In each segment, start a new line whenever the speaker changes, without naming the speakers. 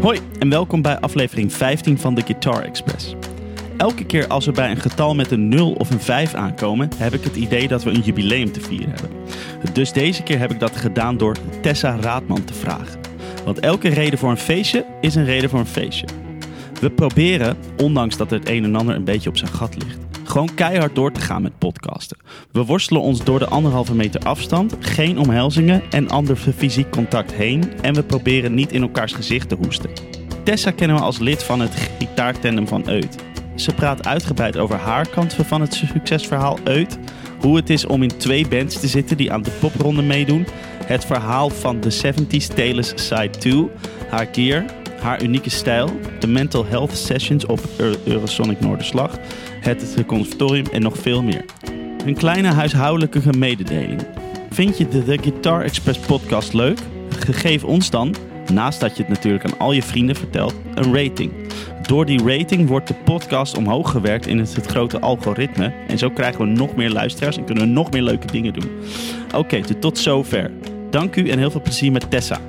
Hoi en welkom bij aflevering 15 van de Guitar Express. Elke keer als we bij een getal met een 0 of een 5 aankomen, heb ik het idee dat we een jubileum te vieren hebben. Dus deze keer heb ik dat gedaan door Tessa Raadman te vragen. Want elke reden voor een feestje is een reden voor een feestje. We proberen, ondanks dat het een en ander een beetje op zijn gat ligt, gewoon keihard door te gaan met podcasten. We worstelen ons door de anderhalve meter afstand, geen omhelzingen en ander fysiek contact heen. En we proberen niet in elkaars gezicht te hoesten. Tessa kennen we als lid van het gitaartandem van Eut. Ze praat uitgebreid over haar kant van het succesverhaal Eut. Hoe het is om in twee bands te zitten die aan de popronde meedoen. Het verhaal van de 70s Tales Side 2. Haar gear, haar unieke stijl. De mental health sessions op Eurosonic Noorderslag. Het conservatorium en nog veel meer. Een kleine huishoudelijke mededeling. Vind je de The Guitar Express podcast leuk? Geef ons dan, naast dat je het natuurlijk aan al je vrienden vertelt, een rating. Door die rating wordt de podcast omhoog gewerkt in het, het grote algoritme. En zo krijgen we nog meer luisteraars en kunnen we nog meer leuke dingen doen. Oké, tot zover. Dank u en heel veel plezier met Tessa.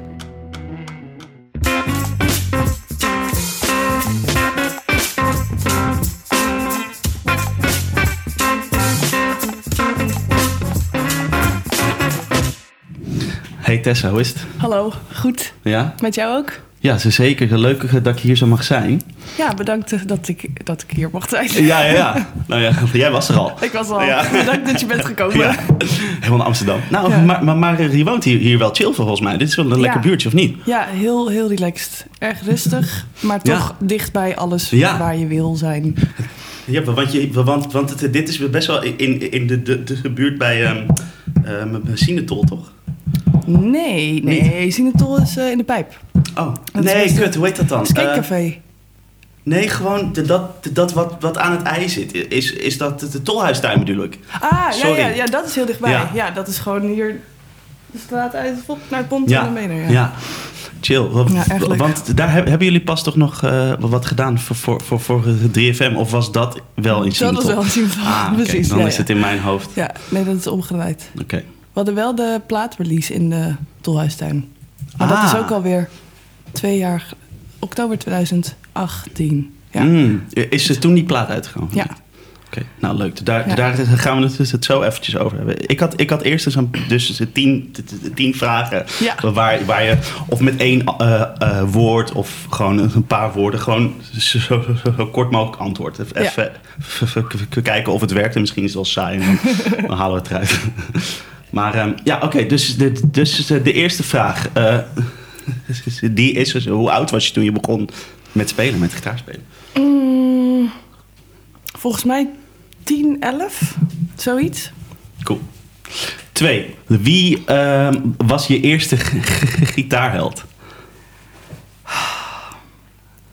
Hey Tessa, hoe is het?
Hallo, goed.
Ja?
Met jou ook?
Ja, ze zeker. Leuk dat ik hier zo mag zijn.
Ja, bedankt dat ik, dat ik hier mocht zijn.
Ja, ja, ja. Nou ja, jij was er al.
Ik was al.
Ja.
Bedankt dat je bent gekomen.
Ja. Helemaal naar Amsterdam. Nou,
Ja.
maar, maar, maar je woont hier, hier wel chill volgens mij. Dit is wel een lekker buurtje, of niet?
Ja, heel, heel relaxed. Erg rustig, maar toch dicht bij alles waar je wil zijn.
Ja, want, je, want, want het, dit is best wel in, in de, de, de buurt bij ehm ehm, Sinetol, toch?
Nee, nee, Sinatol is eh, in de pijp.
Oh,
Dat
nee, kut, hoe heet dat dan?
Skatecafé.
Eh, nee, gewoon de, dat, de- dat wat, wat aan het ei zit. Is, is dat de, de tolhuistuin bedoel ik?
ah, ja,
sorry.
ja, ja, dat is heel dichtbij.
Ja.
Ja, dat is gewoon hier de straat uit naar het pont
Ja,
en dan
ja.
Ja.
Chill.
Ja,
want daar heb- hebben jullie pas toch nog eh, wat gedaan voor, voor, voor, voor 3FM? Of was dat wel in
Dat
Sinetol?
was wel Sinatol,
Ah,
precies.
Dan is het in mijn hoofd.
Ja, nee, dat is omgedraaid.
Oké.
Hadden wel de plaatrelease in de Tolhuistuin. Maar dat
Ah.
is ook alweer twee jaar... Oktober 2018. Ja.
Mm, is er toen die plaat uitgekomen?
Ja.
Oké, nou leuk. Daar,
Ja.
daar gaan we het, dus het zo eventjes over hebben. Ik had, ik had eerst dus, een, dus tien, tien vragen.
Ja.
Waar, waar je of met één eh, eh, woord of gewoon een paar woorden... gewoon zo, zo, zo kort mogelijk antwoord. Even,
Ja.
kijken of het werkt. En misschien is het wel saai. En dan, dan halen we het eruit. Maar ehm, ja, oké. dus, de, dus de eerste vraag. eh, die is dus, hoe oud was je toen je begon met spelen, met gitaarspelen?
Mm, volgens mij 10, 11, zoiets.
Cool. Twee. Wie ehm, was je eerste gitaarheld?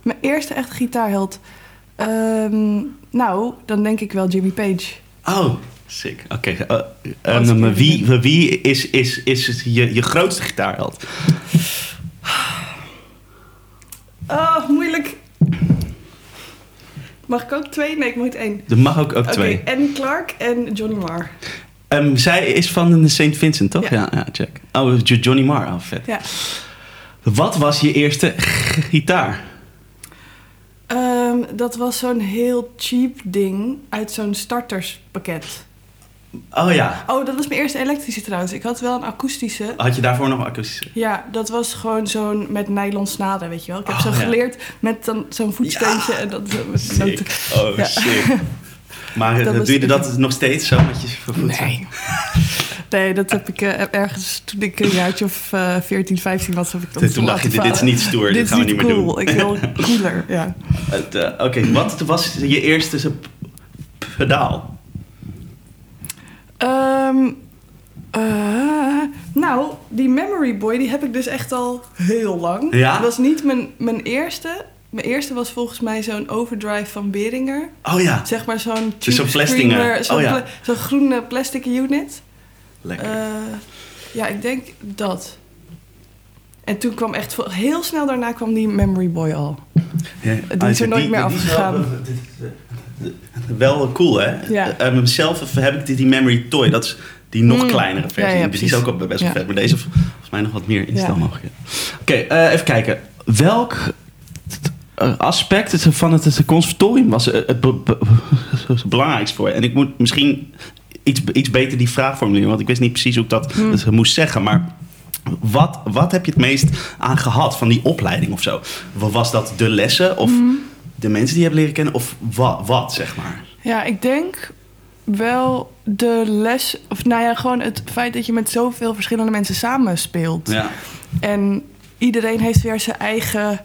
Mijn eerste echte gitaarheld. Ehm, nou, dan denk ik wel Jimmy Page.
Oh, sick. Oké. eh, ehm,
ik even
wie wie is, is, is je, je grootste gitaarheld?
Oh, moeilijk. Mag ik ook twee? Nee, ik moet één.
Er mag ook, ook twee.
Annie Clark en Johnny Marr.
Ehm, zij is van de St. Vincent, toch? Ja,
Ja.
ja, check. Oh, Jo- Johnny Marr. Oh, vet.
Ja.
Wat was je eerste gitaar?
Ehm, dat was zo'n heel cheap ding uit zo'n starterspakket.
Oh ja.
Oh, dat was mijn eerste elektrische trouwens. Ik had wel een akoestische.
Had je daarvoor nog een akoestische?
Ja, dat was gewoon zo'n met nylon snaden, weet je wel. Ik heb
Oh,
zo
ja.
geleerd met dan zo'n voetsteuntje en dat noten.
Oh,
Ja.
sick. Maar eh,
Dat
doe je dat nog steeds zo met je voeten?
Nee. Nee, dat heb ik eh, ergens toen ik een jaartje of eh 14, 15 was, heb ik dat
Toen dacht je, dit is niet stoer, dit gaan we
niet
niet meer
cool.
doen.
Ik wil cooler, ja.
Eh, Oké, wat was je eerste pedaal?
Ehm, eh, nou, die Memory Boy, die heb ik dus echt al heel lang.
Ja?
Dat was niet mijn, mijn eerste. Mijn eerste was volgens mij zo'n overdrive van Beringer.
Oh ja,
Zeg maar zo'n
Dus zo'n Plestinger.
screamer, Zo'n
Oh ja.
zo'n groene plastic unit.
lekker.
Eh, ja, ik denk dat. En toen kwam echt heel snel daarna kwam die Memory Boy al.
Ja,
die is er nooit meer afgegaan.
Wel cool, hè?
Ja.
Eh, zelf heb ik die, die Memory Toy. Dat is die nog
Mm.
kleinere versie.
Ja, ja,
dus die is
precies.
ook wel best wel vet. Maar deze volgens mij nog wat meer instelmogelijkheden. Oké, eh, even kijken. Welk aspect van het, het conservatorium was het, be- be- het belangrijkste voor je? En ik moet misschien iets, iets beter die vraag formuleren, want ik wist niet precies hoe ik dat het moest zeggen. Maar wat, wat heb je het meest aan gehad van die opleiding of zo? Wa- Was dat de lessen of
Hmm.
De mensen die je hebt leren kennen? Of wat, wat zeg maar?
Ja, ik denk wel de les... Of nou ja, gewoon het feit dat je met zoveel verschillende mensen samenspeelt.
Ja,
En iedereen heeft weer zijn eigen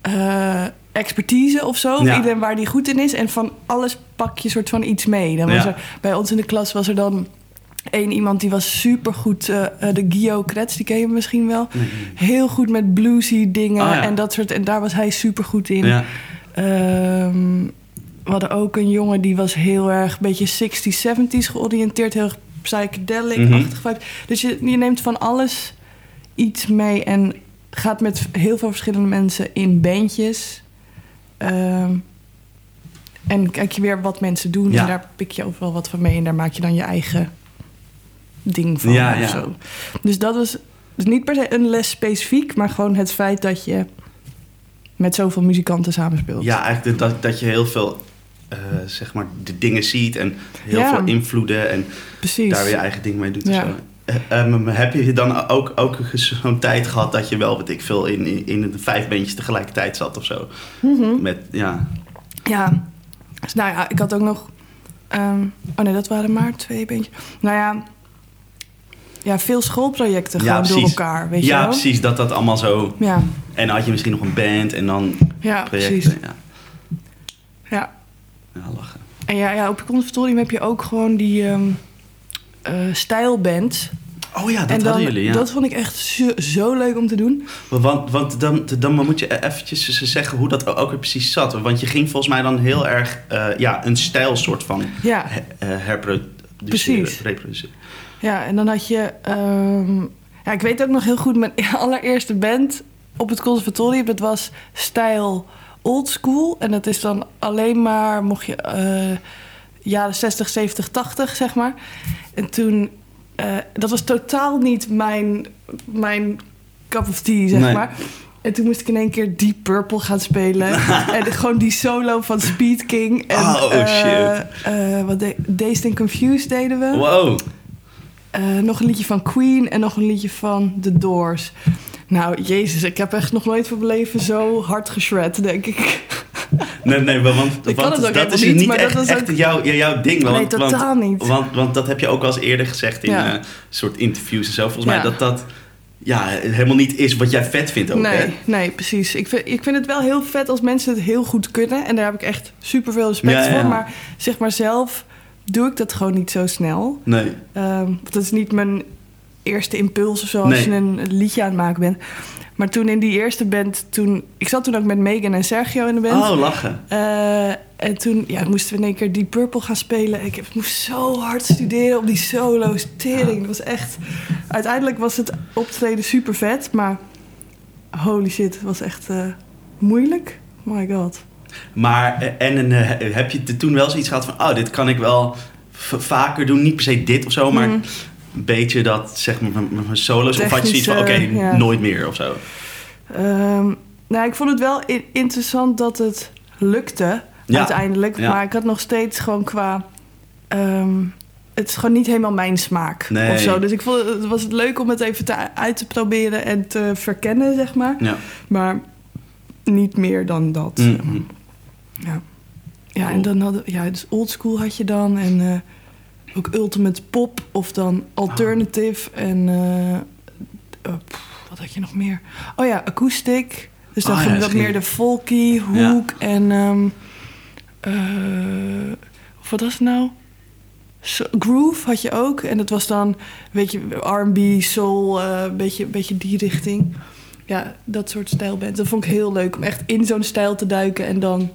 eh, expertise of zo.
Ja.
iedereen waar die goed in is. En van alles pak je soort van iets mee. Dan was
Ja.
er, bij ons in de klas was er dan één iemand die was supergoed. eh, de Gio Kretz, die ken je misschien wel. Heel goed met bluesy dingen
Oh ja.
en dat soort. En daar was hij supergoed in.
ja.
Ehm, we hadden ook een jongen die was heel erg een beetje 60s, 70s georiënteerd. Heel erg psychedelic-achtig. vibe. Dus je, je neemt van alles iets mee en gaat met heel veel verschillende mensen in bandjes. Ehm, en kijk je weer wat mensen doen
Ja.
en daar pik je overal wat van mee. En daar maak je dan je eigen ding van
Ja,
zo. Dus dat was dus niet per se een les specifiek, maar gewoon het feit dat je met zoveel muzikanten samenspeelt.
Ja, eigenlijk dat, dat je heel veel eh, zeg maar de dingen ziet en heel
Ja.
veel invloeden en
Precies.
daar weer je eigen ding mee doet. en
Ja.
zo. Eh, ehm, heb je dan ook, ook zo'n tijd gehad dat je wel, weet ik veel, in, in, in de vijf bandjes tegelijkertijd zat of zo?
Mhm.
Met, ja.
Ja. Dus nou ja, ik had ook nog... ehm, oh nee, dat waren maar twee beentjes. Nou ja, ja veel schoolprojecten
Ja,
gewoon door elkaar, weet je
ja,
wel?
precies, dat dat allemaal zo...
Ja,
En dan had je misschien nog een band en dan
ja
projecten.
precies.
Ja.
Ja.
ja, lachen.
En ja, ja, op je conservatorium heb je ook gewoon die ehm eh, stijlband.
Oh ja, dat
dan,
hadden jullie, ja.
dat vond ik echt zo, zo leuk om te doen.
Want, want dan, dan moet je eventjes zeggen hoe dat ook weer precies zat. Want je ging volgens mij dan heel erg eh, ja, een stijl soort van
Ja,
eh, herproduceren.
Precies.
Reproduceren.
Ja en dan had je... ehm, ja, ik weet ook nog heel goed, mijn allereerste band op het conservatorium... dat was stijl old school. En dat is dan alleen maar, mocht je... eh, jaren 60, 70, 80, zeg maar. En toen... eh, dat was totaal niet mijn, mijn cup of tea, zeg
Nee.
maar. En toen moest ik in één keer Deep Purple gaan spelen. en gewoon die solo van Speed King. En,
Oh, shit.
eh, wat de, Dazed and Confused deden we.
Wow.
Eh, nog een liedje van Queen en nog een liedje van The Doors. Nou, jezus, ik heb echt nog nooit van mijn leven zo hard geschred, denk ik.
Nee, nee, want,
Ik kan
want
het ook
dat is
niet,
echt,
dat was
echt
ook-
jouw, jouw ding. Want,
Nee, totaal
want,
niet.
Want, want dat heb je ook wel eens eerder gezegd in
Ja.
eh, soort interviews en zo. Volgens mij dat dat ja, helemaal niet is wat jij vet vindt ook, hè?
Nee, nee, precies. Ik vind, ik vind het wel heel vet als mensen het heel goed kunnen. En daar heb ik echt super veel respect
ja.
voor. Maar zeg maar zelf doe ik dat gewoon niet zo snel.
Nee.
Ehm, dat is niet mijn eerste impuls of zo als je een liedje aan het maken bent. Maar toen in die eerste band, toen, ik zat toen ook met Megan en Sergio in de band.
Oh, lachen.
Eh, en toen ja, moesten we in één keer Deep Purple gaan spelen. Ik heb, moest zo hard studeren op die solo's. Tering, dat was echt... Uiteindelijk was het optreden super vet, maar... Holy shit, het was echt eh, moeilijk. My god.
Maar eh, en eh, heb je toen wel zoiets gehad van, oh, dit kan ik wel vaker doen. Niet per se dit of zo, maar
Mhm.
een beetje dat, zeg maar, met mijn solo's. Of had je zoiets van, oké,
ja.
nooit meer of zo.
Ehm, nou, ik vond het wel interessant dat het lukte
Ja,
uiteindelijk.
ja.
Maar ik had nog steeds gewoon qua... ehm, het is gewoon niet helemaal mijn smaak
Nee.
of zo. Dus ik vond het, was het leuk om het even te, uit te proberen en te verkennen, zeg maar.
Ja.
Maar niet meer dan dat.
Mhm.
Ja, ja
Cool.
en dan hadden ja, dus oldschool had je dan en eh, ook ultimate pop of dan alternative en eh, pff, wat had je nog meer? Oh ja, acoustic. Dus dan
Oh ja,
ging wat
misschien-
meer de folky hoek en ehm eh, of wat was het nou? So- groove had je ook en dat was dan weet je R&B, soul, een beetje, beetje die richting. Ja, dat soort stijlband. Dat vond ik heel leuk om echt in zo'n stijl te duiken en dan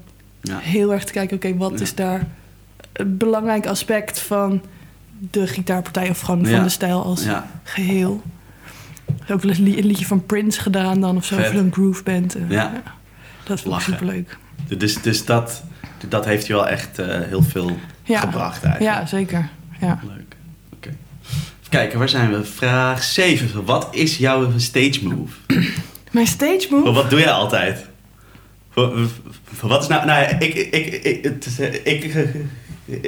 Ja.
heel erg te kijken, oké, wat
Ja.
is daar een belangrijk aspect van de gitaarpartij of gewoon van de stijl als geheel. Ook een li- een liedje van Prince gedaan dan of zo, voor een groove band. Eh,
Ja.
Dat vond ik superleuk.
Dus, dus dat, dat heeft je wel echt eh, heel veel gebracht eigenlijk.
Ja, zeker. Ja.
Leuk. Oké. Kijken, waar zijn we? Vraag 7. Wat is jouw stage move?
Mijn stage move?
Wat doe jij altijd? Wa- wa- Wat is nou... nou ik, ik, ik, ik, het eh, ik,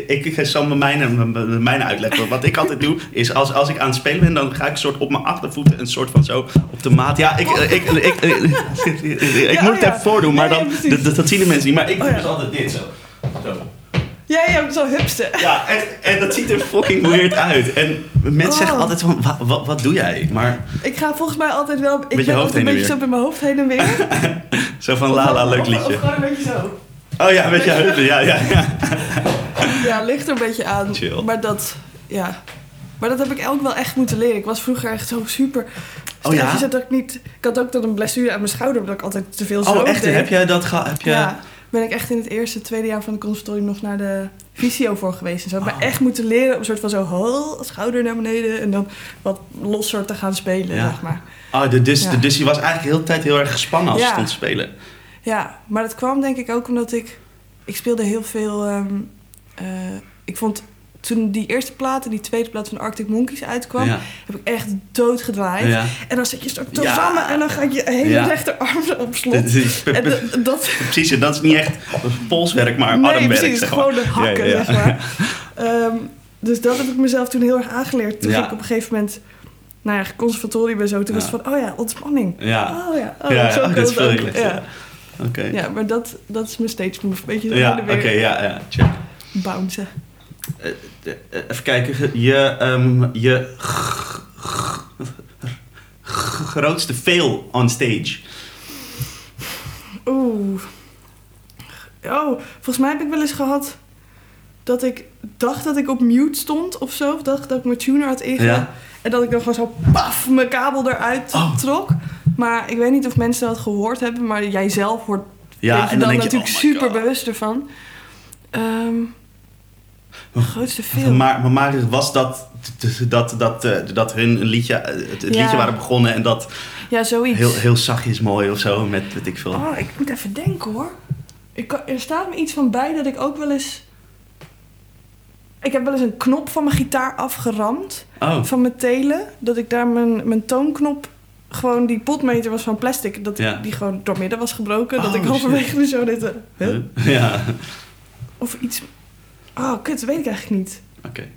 ik, ik zal mijn, mijn-. Wat ik altijd doe, is als, als ik aan het spelen ben... dan ga ik soort op mijn achtervoeten een soort van zo op de maat... Ja, ik, ik, ik, ik, moet
oh
het even voordoen, maar dan, dat, zien de mensen niet. Maar ik doe
Oh
dus altijd dit zo. zo.
Jij hebt zo hupste.
Ja, en, en dat ziet er fucking weird uit. En mensen zeggen
Oh.
altijd van, "Wa- wat, wat doe jij? Maar
Ik ga volgens mij altijd wel... Ik
Met je
ben altijd een
heen en
beetje zo met mijn hoofd heen en weer.
zo van, la la, leuk
Of-
liedje.
Of gewoon een beetje zo.
Oh ja, met je heupen, ja, ja, ja.
Ja, ligt er een beetje aan.
Chill.
Maar dat, ja. Maar dat heb ik ook wel echt moeten leren. Ik was vroeger echt zo super.
Oh ja?
dat ik niet. Ik had ook dan een blessure aan mijn schouder, omdat ik altijd te veel zo
Oh echt,
deed.
heb jij dat gehad? Heb je...
Ja. Ben ik echt in het eerste, tweede jaar van de conservatorium nog naar de visio voor geweest. En zo heb ik
Oh.
me echt moeten leren om een soort van zo ho, schouder naar beneden en dan wat losser te gaan spelen,
Ja.
zeg maar.
Oh, de, dus,
Ja.
de, je was eigenlijk de hele tijd heel erg gespannen als je
Ja.
stond te spelen.
Ja, maar dat kwam denk ik ook omdat ik... Ik speelde heel veel... ehm, eh, ik vond toen die eerste plaat en die tweede plaat van Arctic Monkeys uitkwam...
Ja.
heb ik echt doodgedraaid.
Ja.
En dan zit je zo
Ja.
samen en dan gaat je hele
Ja.
rechterarm op slot.
Dat is-
En dat, dat,
Precies, en dat is niet echt polswerk, maar
nee,
armwerk.
precies,
zeg maar.
gewoon de hakken,
Ja, ja, ja.
zeg maar. Ehm, dus dat heb ik mezelf toen heel erg aangeleerd. Toen
Ja.
ik op een gegeven moment... Nou ja, conservatorium en zo. Toen was
Ja.
het van, oh ja, ontspanning.
Ja.
Oh ja, oh,
ja,
zo
oh, dat is
Ja.
ja. Oké.
ja, maar dat, dat is mijn stage move. Beetje zo
Ja, oké,
weer
ja, ja, check.
bouncen.
Eh, even kijken, je, ehm, je grootste fail on stage.
Oeh. Oh, volgens mij heb ik wel eens gehad dat ik dacht dat ik op mute stond of zo. Of dacht dat ik mijn tuner had.
Ja.
En dat ik dan gewoon zo paf mijn kabel eruit
Oh.
trok. Maar ik weet niet of mensen dat gehoord hebben. Maar jij zelf wordt
Ja, en dan
dan, natuurlijk
oh
super bewust ervan. Ehm grootste film.
Maar, maar, maar was dat dat, dat, eh, dat hun een liedje, eh, het, het
Ja.
liedje waren begonnen en dat
Ja, zoiets.
heel, heel zachtjes mooi of zo met weet ik veel.
Oh, ik moet even denken hoor. Ik er staat me iets van bij dat ik ook wel eens... Ik heb wel eens een knop van mijn gitaar afgeramd.
Oh,
Van mijn telen. Dat ik daar mijn, mijn toonknop... Gewoon die potmeter was van plastic. Dat
Ja.
die gewoon doormidden was gebroken. dat
Oh,
ik halverwege de show dit... huh?
ja,
Of iets... Oh, kut, dat weet ik eigenlijk niet.
oké.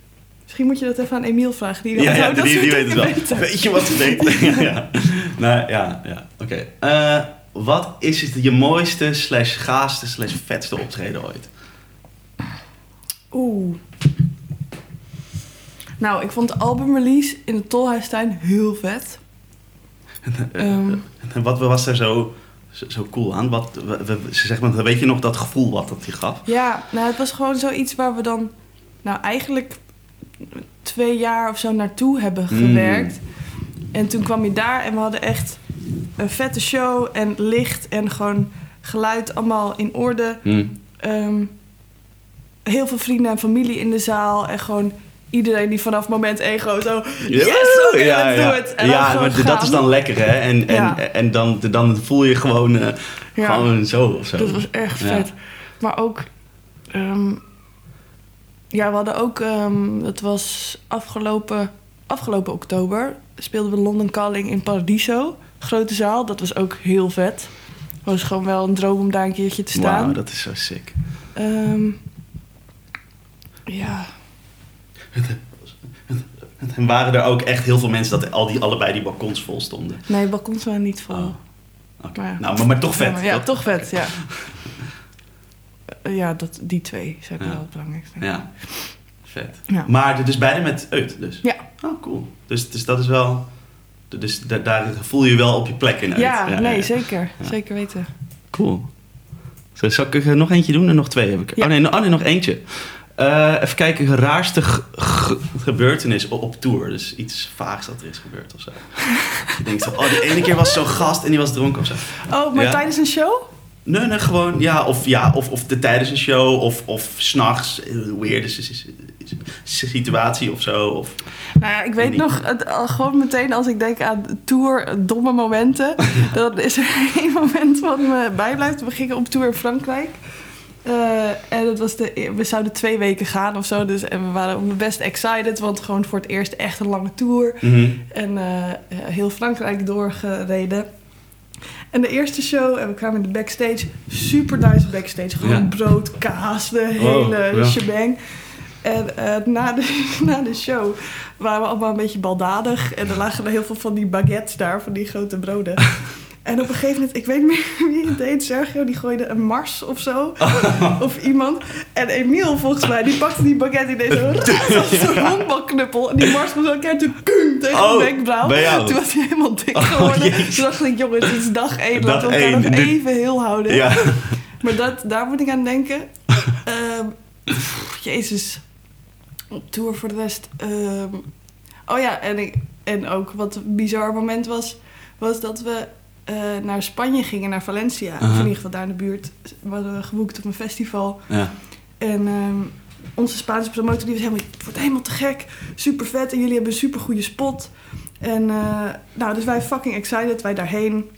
Misschien moet je dat even aan Emiel vragen. Die,
Ja, ja,
dat
die, die weet het wel. Weet je wat ze denkt? ja, ja. Nou, ja, ja. Oké. Eh, wat is het je mooiste slash gaafste slash vetste optreden ooit?
Oeh. Nou, ik vond de albumrelease in de Tolhuistuin heel vet. Ehm,
En wat was er zo, zo, zo cool aan? Wat, we- ze zegt maar, weet je nog dat gevoel wat dat je gaf?
ja, nou, het was gewoon zoiets waar we dan... Nou, eigenlijk twee jaar of zo naartoe hebben
Mm.
gewerkt. En toen kwam je daar en we hadden echt een vette show en licht en gewoon geluid allemaal in orde.
Hm.
Ehm, heel veel vrienden en familie in de zaal. En gewoon iedereen die vanaf moment ego zo... Yes, oké,
ja, ja.
En
ja, maar dat is dan lekker, hè? En, en,
Ja.
en dan, dan voel je gewoon, eh, gewoon zo of zo.
Dat was echt vet. Maar ook... ehm, ja, we hadden ook... ehm, het was afgelopen, afgelopen oktober... speelden we London Calling in Paradiso. Grote zaal. Dat was ook heel vet. Het was gewoon wel een droom om daar een keertje te staan.
Wauw, dat is zo sick.
Ehm, ja...
En waren er ook echt heel veel mensen dat al die, allebei die balkons vol stonden?
Nee, balkons waren niet vol.
Oh.
Maar.
Nou, maar, maar toch vet.
Ja,
toch?
vet, ja. Eh, ja, dat, die twee zijn
Ja.
wel het belangrijkste.
Ja, vet.
Ja.
Maar dus beide met uit, dus?
Ja.
Oh, cool. Dus, dus dat is wel... Dus da- daar voel je je wel op je plek in uit.
Ja, nee, zeker. Zeker weten.
Cool. Zal ik er nog eentje doen en nog twee heb ik? Oh, nee, oh nee, nog eentje. Eh, even kijken, raarste ge- ge- gebeurtenis op, op tour. Dus iets vaags dat er is gebeurd of zo. je denkt zo, oh, de ene keer was zo'n gast en die was dronken of zo.
Oh, maar
Ja.
tijdens een show?
Nee, nee, gewoon, ja, of, ja, of, of de, tijdens een show, of, of s'nachts, een weirde s- s- s- situatie of zo. Of,
Nou ja, ik weet
niet.
nog, het, al gewoon meteen als ik denk aan tour, eh, domme momenten. dan is er één moment wat me bijblijft. We gingen op tour in Frankrijk. Eh, en het was de, we zouden twee weken gaan of zo. Dus, en we waren best excited, want gewoon voor het eerst echt een lange tour.
Mhm.
En eh, heel Frankrijk doorgereden. En de eerste show, en we kwamen in de backstage. Super nice backstage. Gewoon
Ja.
brood, kaas, de
Oh,
hele
ja.
shebang. En eh, na, de, na de show waren we allemaal een beetje baldadig. En er lagen er heel veel van die baguettes daar, van die grote broden. En op een gegeven moment, ik weet niet meer wie het deed, Sergio, die gooide een Mars of zo. Of iemand. En Emiel, volgens mij, die pakte die baguette in deze als een honkbalknuppel. En die Mars kwam zo een keer tegen
Oh,
de wenkbrauw. Toen was hij helemaal dik
Oh,
geworden. Toen dacht ik, jongens, het is dag één. Laten we elkaar nog even heel houden.
Ja.
Maar dat, daar moet ik aan denken. Pff, jezus. Tour voor de rest. ehm, oh ja, en, ik, en ook wat een bizar moment was... was dat we eh, naar Spanje gingen, naar Valencia. Of in ieder geval daar in de buurt. We hadden geboekt op een festival.
Ja.
En ehm, onze Spaanse promotor die was helemaal... Het wordt helemaal te gek. Super vet. En jullie hebben een super goede spot. En eh, nou, dus wij fucking excited. Wij daarheen.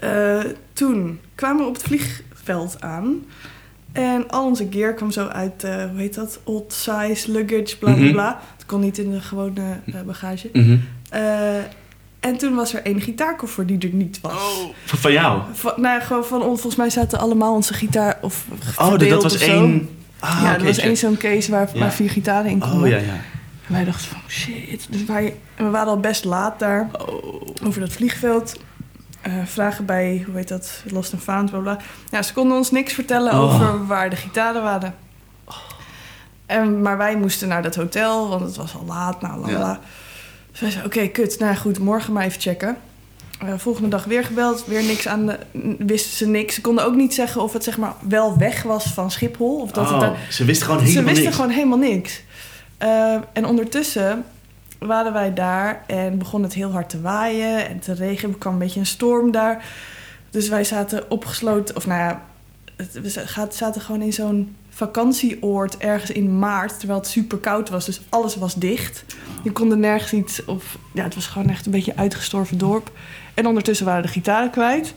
Eh, toen kwamen we op het vliegveld aan. En al onze gear kwam zo uit, hoe heet dat? Old size, luggage, bla bla
Mhm.
bla. Het kon niet in de gewone bagage.
Mhm.
En toen was er één gitaarkoffer die er niet was.
Oh, van van jou?
Van, nou, ja, gewoon van ons. Volgens mij zaten allemaal onze gitaar of
Oh, dat was één... Ah,
ja, er was één zo'n case waar
Ja.
maar vier gitaren in konden.
Oh, ja, ja.
En wij dachten van, shit. Dus wij, en we waren al best laat daar,
Oh.
over dat vliegveld. Eh, vragen bij, hoe heet dat, Lost and Found, bla bla. Ja, ze konden ons niks vertellen
Oh.
over waar de gitaren waren. En, maar wij moesten naar dat hotel, want het was al laat, nou, la,
Ja.
Dus wij zeiden, oké, kut. Nou goed, morgen maar even checken. Eh, volgende dag weer gebeld, weer niks aan de... Wisten ze niks. Ze konden ook niet zeggen of het zeg maar wel weg was van Schiphol. Of dat het
Oh,
daar,
ze wisten gewoon
ze
helemaal
wisten
niks.
gewoon helemaal niks. Eh, en ondertussen waren wij daar en begon het heel hard te waaien en te regenen. Er kwam een beetje een storm daar. Dus wij zaten opgesloten, of nou ja, we za- zaten gewoon in zo'n vakantieoord ergens in maart, terwijl het super koud was. Dus alles was dicht. Je kon er nergens iets op. Ja, het was gewoon echt een beetje uitgestorven dorp. En ondertussen waren de gitaren kwijt.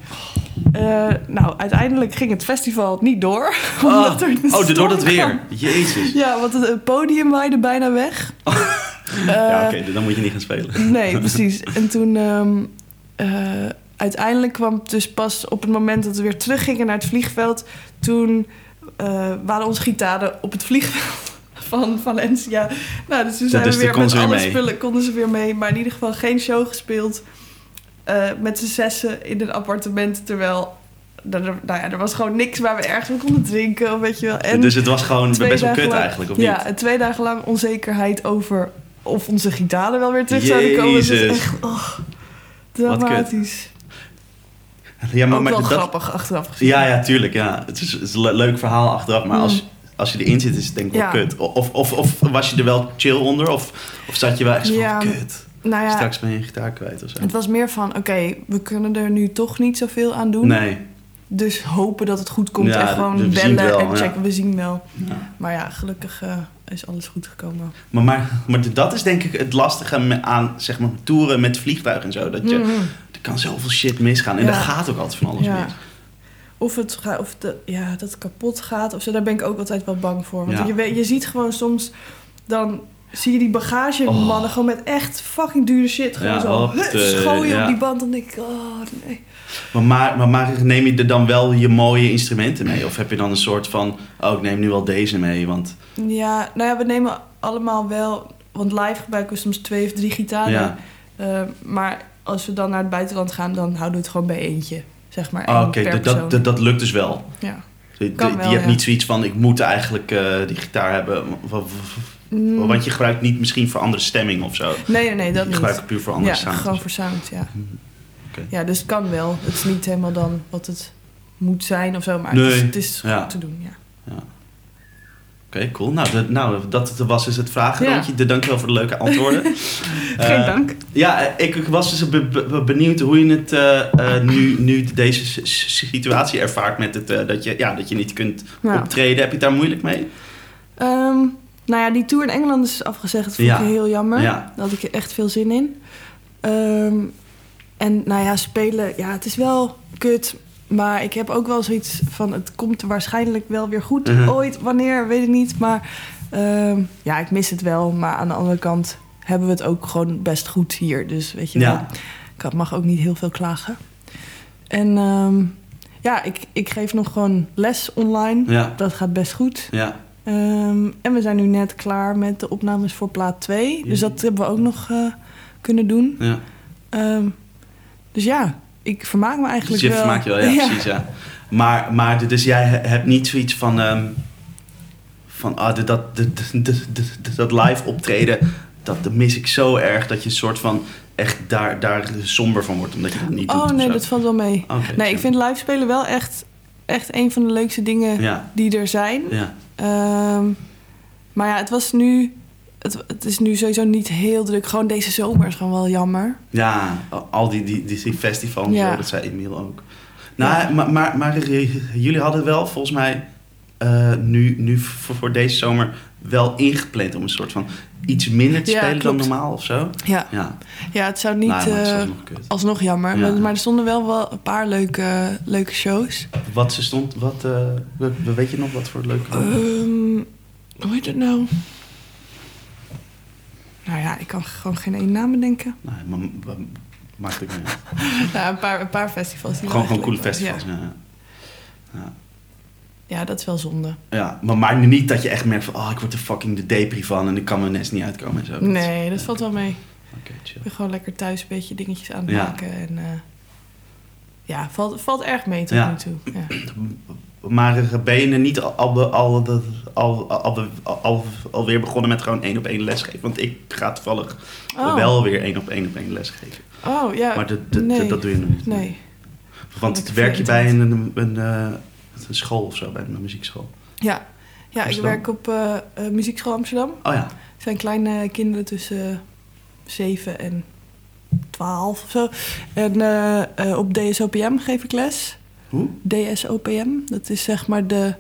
Eh, nou, uiteindelijk ging het festival niet door. omdat er
oh, door dat weer.
kwam.
Jezus.
Ja, want het, het podium waaide bijna weg.
Ja,
Eh,
oké, dan moet je niet gaan spelen.
Nee, precies. En toen... ehm, eh, uiteindelijk kwam het dus pas op het moment dat we weer teruggingen naar het vliegveld... toen eh, waren onze gitaren op het vliegveld van Valencia. Nou, dus toen zijn
dus
we weer met alle
mee.
spullen konden ze weer mee. Maar in ieder geval geen show gespeeld. eh, met z'n zessen in een appartement, terwijl... Er, nou ja, er was gewoon niks waar we ergens van konden drinken, weet je wel. En
dus het was gewoon best wel kut
lang-
eigenlijk, of
ja,
niet?
twee dagen lang onzekerheid over of onze gitaren wel weer terug zouden komen.
Jezus.
echt oh, dramatisch.
Ja, maar,
Ook
maar
wel
dat,
grappig achteraf gezien.
Ja, ja, tuurlijk. Ja. Het, is, het is een le- leuk verhaal achteraf, maar
Mm.
als, als je erin zit, is het denk ik wel
Ja.
kut. Of, of, of was je er wel chill onder? Of, of zat je wel echt van,
Ja,
kut,
Nou ja,
straks ben je gitaar kwijt of zo?
het was meer van, oké, we kunnen er nu toch niet zoveel aan doen.
Nee.
Dus hopen dat het goed komt en gewoon bellen
wel,
en checken. We zien wel. Maar ja, gelukkig eh, is alles goed gekomen.
Maar, maar, maar dat is denk ik het lastige aan zeg maar, toeren met vliegtuigen en zo. Dat je,
Mhm.
Er kan zoveel shit misgaan. En
Ja.
er gaat ook altijd van alles
Ja.
mis.
Of, het, ga- of de, ja, dat het kapot gaat of zo, daar ben ik ook altijd wel bang voor. Want
Ja.
je, weet, je ziet gewoon soms, dan zie je die bagagemannen
Oh.
gewoon met echt fucking dure shit. Gewoon zo
op de-
op die band. Dan denk ik, oh nee.
Maar, maar, maar, maar neem je er dan wel je mooie instrumenten mee? Of heb je dan een soort van, oh ik neem nu wel deze mee? Want
Ja, nou ja, we nemen allemaal wel, want live gebruiken we soms twee of drie gitaren.
ja,
Eh, maar als we dan naar het buitenland gaan, dan houden we het gewoon bij eentje. Zeg maar,
Ah, oké, dat, dat, lukt dus wel.
ja.
Die, hebt
ja.
niet zoiets van, ik moet eigenlijk eh, die gitaar hebben.
Mm,
Want je gebruikt niet misschien voor andere stemming of zo.
nee, nee, nee, dat
je
niet.
gebruikt puur voor andere
ja,
sounds.
gewoon voor sound, ja.
Oké.
Ja, dus het kan wel. Het is niet helemaal dan wat het moet zijn of zo, maar het is,
Nee,
het is
ja.
goed te doen, ja.
Oké, cool. Nou, dat, nou, dat was dus het vragenrondje. Ja. Dankjewel voor de leuke antwoorden.
Geen
Eh,
dank.
Ja, ik, ik was dus be- be- benieuwd hoe je het eh, eh, nu, nu deze situatie ervaart met het, dat, je, ja, dat je niet kunt
Ja.
optreden. Heb je het daar moeilijk mee?
Ehm, nou ja, die tour in Engeland is afgezegd. Dat vond
Ja.
ik heel jammer.
Ja.
Daar had ik echt veel zin in. Ehm, en nou ja, spelen, ja, het is wel kut. Maar ik heb ook wel zoiets van... het komt waarschijnlijk wel weer goed.
Mhm.
Ooit, wanneer, weet ik niet. Maar ehm, ja, ik mis het wel. Maar aan de andere kant hebben we het ook gewoon best goed hier. Dus weet je wel, ik mag ook niet heel veel klagen. En ehm, ja, ik, ik geef nog gewoon les online.
Ja,
Dat gaat best goed.
ja.
Ehm, en we zijn nu net klaar met de opnames voor plaat 2. Dus dat hebben we ook nog eh, kunnen doen.
ja.
Dus ja, ik vermaak me eigenlijk
Dus je
wel.
vermaakt je wel, ja, precies, ja. Maar, maar dus jij he- hebt niet zoiets van... ehm, van ah, dat, dat, dat, dat, live optreden, dat, dat mis ik zo erg... dat je een soort van echt daar, daar somber van wordt, omdat je dat niet doet.
Oh nee, dat valt wel mee. Nee, ik vind live spelen wel echt, echt een van de leukste dingen
Ja,
die er zijn.
ja.
Ehm, maar ja, het was nu... Het, het is nu sowieso niet heel druk. Gewoon deze zomer is gewoon wel jammer.
Ja, al die, die, die, die festivals,
Ja.
zo, dat zei Emiel ook. Nou, maar, maar, maar jullie hadden wel volgens mij eh, nu, nu voor, voor deze zomer wel ingepland om een soort van iets minder te
Ja,
spelen
klopt.
dan normaal of zo.
Ja,
Ja,
ja het zou niet...
nou,
eh,
alsnog
jammer.
Ja.
Maar, maar er stonden wel, wel een paar leuke, leuke shows.
Wat ze stond, wat, eh, we- we- weet je nog wat voor leuke...
Ehm, hoe heet het nou? Nou ja, ik kan gewoon geen één naam bedenken.
Nee, maar, maar- maakt ook niet uit.
Ja, een paar, een paar festivals. Die
Gewoon, gewoon coole festivals. Ja. Ja.
Ja. ja, dat is wel zonde.
Ja, maar, maar niet dat je echt merkt van... Oh, ik word er fucking de depri van en ik kan mijn nest niet uitkomen en zo.
Nee, dat valt wel mee.
Oké, chill.
Ik ben gewoon lekker thuis een beetje dingetjes aan het maken. En, eh, ja, valt, valt erg mee tot
Ja.
nu toe. Ja.
Maar ben je er niet al, al, al, al, al, al, alweer begonnen met gewoon één op één lesgeven? Want ik ga toevallig
Oh.
wel weer één op één op één lesgeven.
Oh, ja.
Maar dat, dat,
nee.
dat doe je nog niet.
Nee.
Want werk je bij een, eh, een school of zo, bij een muziekschool?
Ja, ja ik werk op eh, eh, Muziekschool Amsterdam.
Oh ja.
Het zijn kleine kinderen tussen 7 en 12 of zo. En op DSOPM geef ik les.
Hoe?
DSOPM, dat is zeg maar de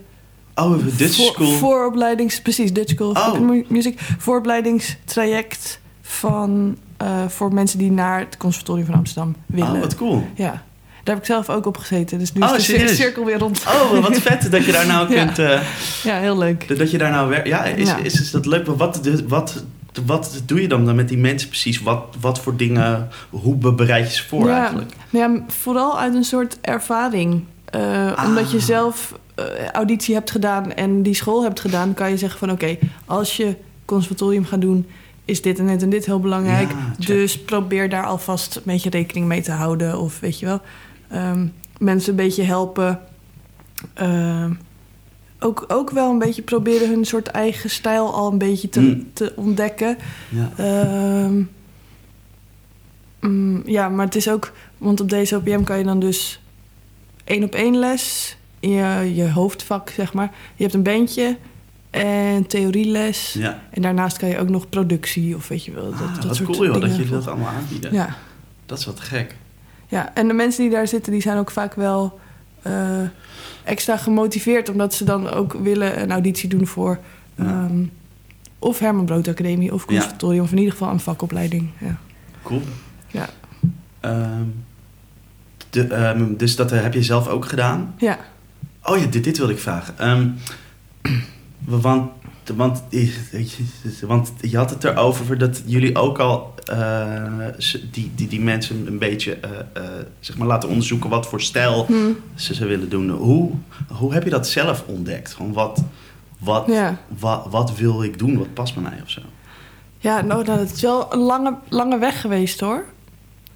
Oh, Dutch
voor-
School.
vooropleidings... Precies, Dutch School
Oh.
Music. Vooropleidingstraject van, eh, voor mensen die naar het Conservatorium van Amsterdam willen.
Oh, wat cool.
Ja, daar heb ik zelf ook op gezeten. Dus nu
Oh,
is de cirkel weer rond.
Oh, wat vet dat je daar nou
Ja.
kunt... eh,
Ja, heel leuk.
dat je daar nou werkt. Ja, is,
Ja.
Is, is dat leuk? Wat, wat, wat doe je dan met die mensen precies? Wat, wat voor dingen... Hoe be- bereid je ze voor
Ja.
eigenlijk?
Nou ja, vooral uit een soort ervaring. Eh,
Ah.
Omdat je zelf eh, auditie hebt gedaan en die school hebt gedaan, kan je zeggen van oké, als je conservatorium gaat doen, is dit en dit en dit heel belangrijk.
Ja,
dus probeer daar alvast een beetje rekening mee te houden. Of weet je wel, ehm, mensen een beetje helpen. Ehm, ook, ook wel een beetje proberen hun soort eigen stijl al een beetje te,
Mm.
te ontdekken.
Ja.
Ehm, mm, ja, maar het is ook... Want op deze OPM kan je dan dus één op één les... in je, je hoofdvak, zeg maar. Je hebt een bandje en theorieles.
ja.
En daarnaast kan je ook nog productie of weet je wel. Dat,
Ah,
dat soort
cool joh, dat jullie dat allemaal aanbieden.
Ja,
Dat is wat gek.
ja, en de mensen die daar zitten, die zijn ook vaak wel... eh, extra gemotiveerd, omdat ze dan ook willen een auditie doen voor... Ehm, of Herman Brood Academie of
Ja.
conservatorium... of in ieder geval een vakopleiding. Ja.
Cool.
Ja.
Ehm, de, ehm, dus dat eh, heb je zelf ook gedaan?
ja.
Oh ja, dit, dit wilde ik vragen. Want, want, want je had het erover dat jullie ook al eh, die, die, die mensen een beetje eh, eh, zeg maar laten onderzoeken wat voor stijl
Hm.
ze, ze willen doen. Hoe, hoe heb je dat zelf ontdekt? Gewoon wat, wat,
Ja.
wat, wat wil ik doen? Wat past bij mij of zo?
Ja, nou, dat is wel een lange, lange weg geweest hoor.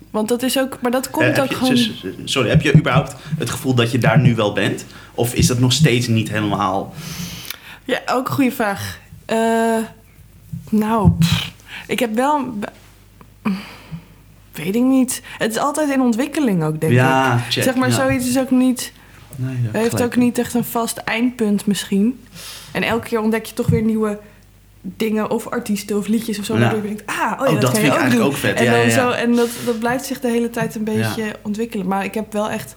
Want dat is ook, maar dat komt ook
je-
gewoon.
sorry, heb je überhaupt het gevoel dat je daar nu wel bent? Of is dat nog steeds niet helemaal...
Ja, ook een goede vraag. Eh, nou, pff, ik heb wel. Weet ik niet. Het is altijd in ontwikkeling ook, denk ik.
ja, check.
zeg maar,
ja.
zoiets is ook niet.
Nee, ja,
heeft
gelijk.
ook niet echt een vast eindpunt misschien. En elke keer ontdek je toch weer nieuwe dingen of artiesten of liedjes of zo.
Ja.
Waardoor je denkt, ah, oh ja,
Oh,
dat,
dat
kan
vind
je
ik
ook
eigenlijk
doen.
ook vet.
En, dan. Zo, en dat, dat blijft zich de hele tijd een beetje ontwikkelen. Maar ik heb wel echt...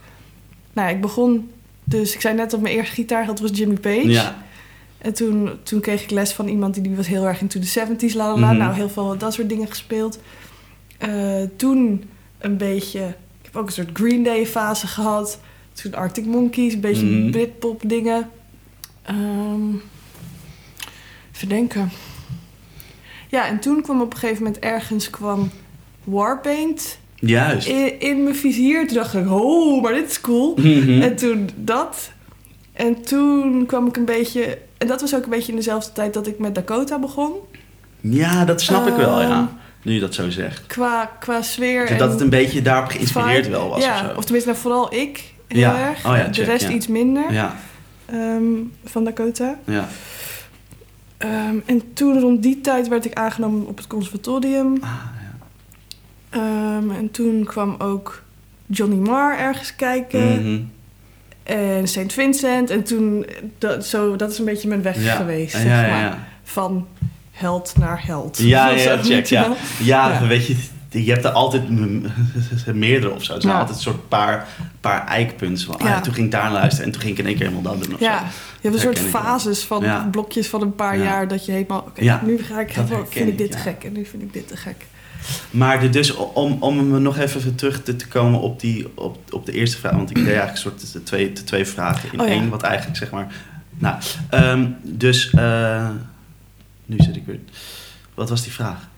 Nou ja, ik begon... Dus ik zei net op mijn eerste gitaar, dat was Jimmy Page.
Ja,
En toen, toen kreeg ik les van iemand die, die was heel erg into the 70s. La, la, la.
Mhm.
Nou, heel veel dat soort dingen gespeeld. Eh, toen een beetje... Ik heb ook een soort Green Day fase gehad. toen Arctic Monkeys, een beetje
Mhm.
Britpop dingen. Ehm even denken. Ja, en toen kwam op een gegeven moment ergens kwam Warpaint
Juist.
in, in mijn vizier. Toen dacht ik, oh, maar dit is cool.
Mhm.
En toen dat. En toen kwam ik een beetje... En dat was ook een beetje in dezelfde tijd dat ik met Dakota begon.
Ja, dat snap ik wel, ja.
Ehm,
Nu je dat zo zegt.
Qua, qua sfeer
Dat het een beetje daarop geïnspireerd
vibe.
wel was
ja,
of zo.
of tenminste nou, vooral ik heel
Ja.
erg.
Oh ja,
de rest iets minder
Ja,
ehm, van Dakota.
ja.
Ehm, en toen rond die tijd werd ik aangenomen op het conservatorium.
Ah, ja.
En toen kwam ook Johnny Marr ergens kijken.
Mhm.
En St. Vincent. En toen, dat, zo, dat is een beetje mijn weg
Ja.
geweest. Zeg
ja,
maar. Van held naar held.
Ja, ja, check, ja. Ja, weet je, je hebt er altijd meerdere of zo. Het zijn altijd een soort paar, paar eikpunten. Van, ah, toen ging ik daar luisteren en toen ging ik in één keer helemaal dat doen
Ja,
zo.
je hebt een soort fases van blokjes van een paar
Ja.
jaar dat je helemaal, oké, nu ga ik, vind ik dit te gek en nu vind ik dit te gek.
Maar de, dus om, om nog even terug te, te komen op, die, op, op de eerste vraag. Want ik deed eigenlijk een soort de twee, de twee vragen in
Oh ja.
één. Wat eigenlijk zeg maar... Nou, ehm, dus... eh, nu zit ik weer... Wat was die vraag?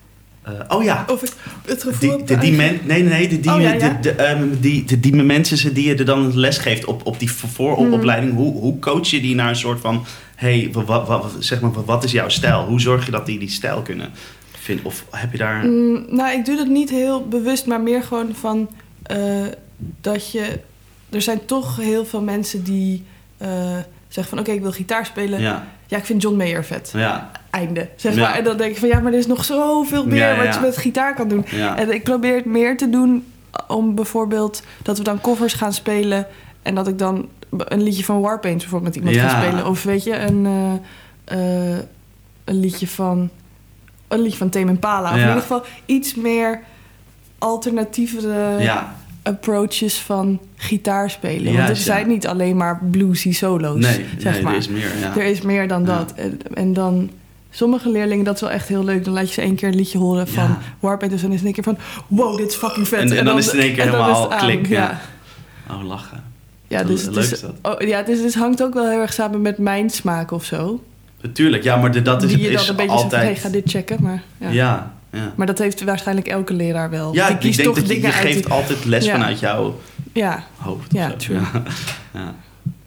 Eh, oh ja,
Of ik het gevoel
Die, de, die men, nee, nee, nee, de, die,
Oh, ja,
de,
ja.
de, ehm, die, de, die mensen die je er dan les geeft op, op die voor- vooropleiding,
Mhm.
hoe, hoe coach je die naar een soort van, hey, wat, wat, zeg maar, wat is jouw stijl? Hoe zorg je dat die die stijl kunnen vinden? Of heb je daar...
Mm, nou, ik doe dat niet heel bewust, maar meer gewoon van eh, dat je. Er zijn toch heel veel mensen die eh, zeggen van oké, ik wil gitaar spelen. Ja.
Ja,
ik vind John Mayer vet.
ja,
Einde. Zeg
Ja.
maar. En dan denk ik van ja, maar er is nog zoveel meer wat je met gitaar kan doen.
ja.
En ik probeer het meer te doen om bijvoorbeeld dat we dan covers gaan spelen en dat ik dan een liedje van Warpaint bijvoorbeeld met iemand ga spelen. Of weet je, een, eh, een liedje van een liedje van Tame Impala. Of in ieder geval iets meer alternatievere
ja.
approaches van gitaar spelen. Want er zijn niet alleen maar bluesy solo's,
Nee,
zeg
nee
maar.
er is meer, ja.
Er is meer dan dat. En, en dan... Sommige leerlingen, dat is wel echt heel leuk. Dan laat je ze één keer een liedje horen van
Ja.
Warpaint. Dus dan is het in één keer van... Wow, dit is fucking vet.
En- en dan is het in één keer
en
helemaal klik, ja.
Ja,
Oh, lachen.
ja dus,
Leuk
dus,
is dat.
oh, ja, dus het hangt ook wel heel erg samen met mijn smaak of zo.
Natuurlijk, ja, maar de, dat is,
Die je dan
is
een beetje zegt van,
altijd...
hey, ga dit checken. Maar, ja.
ja, ja.
maar dat heeft waarschijnlijk elke leraar wel.
Ja, ik denk
toch
dat je, geeft
die-
altijd les
Ja.
vanuit jouw
Ja,
hoofd.
Ja, true.
Ja.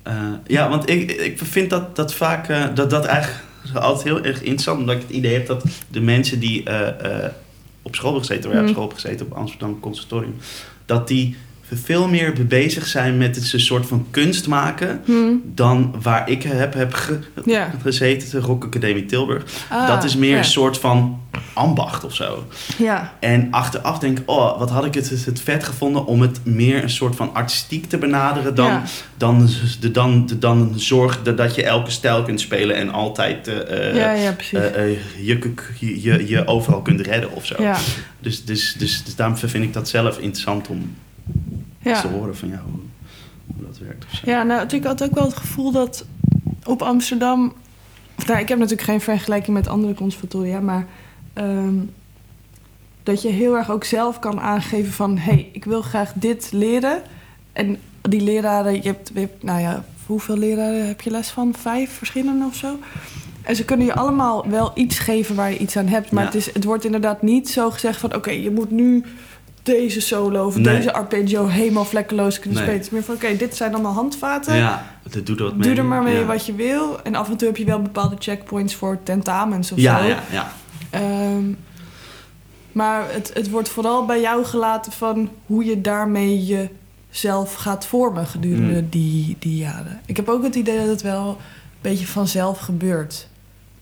Eh, ja want ik, ik vind dat, dat vaak eh, dat, dat eigenlijk altijd heel erg interessant. Omdat ik het idee heb dat de mensen die eh, op school hebben gezeten, waar jij op
Mm.
school hebt gezeten, op Amsterdam Conservatorium, dat die veel meer bezig zijn met het soort van kunst maken.
Hm.
Dan waar ik heb, heb ge-
Ja.
gezeten, de Rock Academie Tilburg.
Ah,
dat is meer een soort van ambacht of zo.
Ja,
En achteraf denk ik, oh, wat had ik het, het vet gevonden om het meer een soort van artistiek te benaderen dan,
Ja.
dan, de, dan, de, dan zorg dat- dat je elke stijl kunt spelen en altijd eh, eh,
ja, ja, precies.
eh, je, je, je, je overal kunt redden of zo. Dus, dus, dus, dus daarom vind ik dat zelf interessant om
ja.
te horen van jou hoe, hoe dat werkt. Of zo.
Ja, nou, ik had ook wel het gevoel dat op Amsterdam... of, Nou, ik heb natuurlijk geen vergelijking met andere conservatoria, maar... ehm, dat je heel erg ook zelf kan aangeven van... hé, hey, ik wil graag dit leren. En die leraren, je hebt, je hebt... Nou ja, hoeveel leraren heb je les van? Vijf verschillende of zo? En ze kunnen je allemaal wel iets geven waar je iets aan hebt. Maar
Ja.
het, is, het wordt inderdaad niet zo gezegd van... oké, je moet nu deze solo of
Nee.
deze arpeggio helemaal vlekkeloos kunnen
Nee.
spelen. Het is meer van, oké, dit zijn allemaal handvaten.
Ja, dat doet er wat mee.
Doe er maar mee
ja.
wat je wil. En af en toe heb je wel bepaalde checkpoints voor tentamens of
Ja,
zo.
ja, ja.
Ehm, maar het, het wordt vooral bij jou gelaten van hoe je daarmee jezelf gaat vormen gedurende
Mm.
die, die jaren. Ik heb ook het idee dat het wel een beetje vanzelf gebeurt.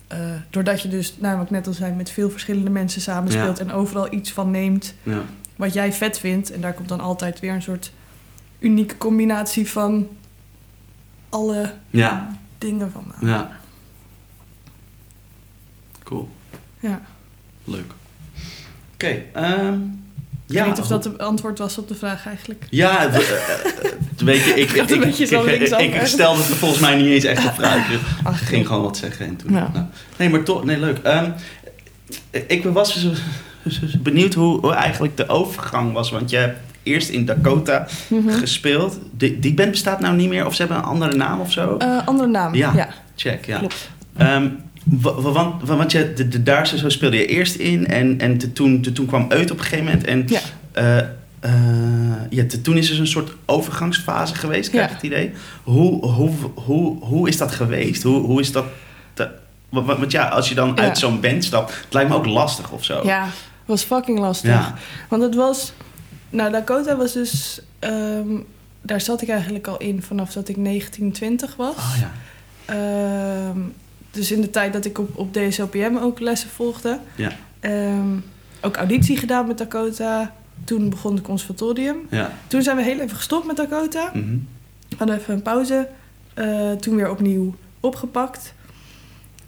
Eh, doordat je dus, nou, wat ik net al zei, met veel verschillende mensen samenspeelt
Ja.
en overal iets van neemt
ja.
Wat jij vet vindt. En daar komt dan altijd weer een soort unieke combinatie van alle
Ja.
dingen vandaan.
Ja. Cool.
Ja.
Leuk. Oké. ehm,
Ik
ja.
weet niet of dat het antwoord was op de vraag eigenlijk.
Ja, het, eh, eh, weet je, ik, ik, ik, ik, ik stelde het volgens mij niet eens echt op vraag. Dus ik ging gewoon wat zeggen en toen. Nou. Nee, maar toch, nee, leuk. Ehm, ik was dus benieuwd hoe, hoe eigenlijk de overgang was. Want je hebt eerst in Dakota
Mhm.
gespeeld. Die, die band bestaat nou niet meer of ze hebben een andere naam of zo?
Eh, andere naam.
Ja.
ja.
Check, ja.
Klopt.
Ehm, wa- wa- want, wa- want je, de, de, daar zo speelde je eerst in en, en te- toen, te- toen kwam Uit op een gegeven moment. En
Ja.
eh, eh, ja, te- toen is er een soort overgangsfase geweest, krijg ik
Ja.
het idee. Hoe, hoe, hoe, hoe is dat geweest? Hoe, hoe is dat... te- want ja, als je dan
Ja.
uit zo'n band stapt, het lijkt me ook lastig of zo.
Ja, was fucking lastig.
Ja.
Want het was... Nou, Dakota was dus... ehm, daar zat ik eigenlijk al in vanaf dat ik 19, 20 was.
Oh ja.
Ehm, dus in de tijd dat ik op, op DSLPM ook lessen volgde.
Ja.
Ehm, ook auditie gedaan met Dakota. Toen begon het conservatorium.
Ja.
Toen zijn we heel even gestopt met Dakota. We hadden even een pauze. Eh, toen weer opnieuw opgepakt.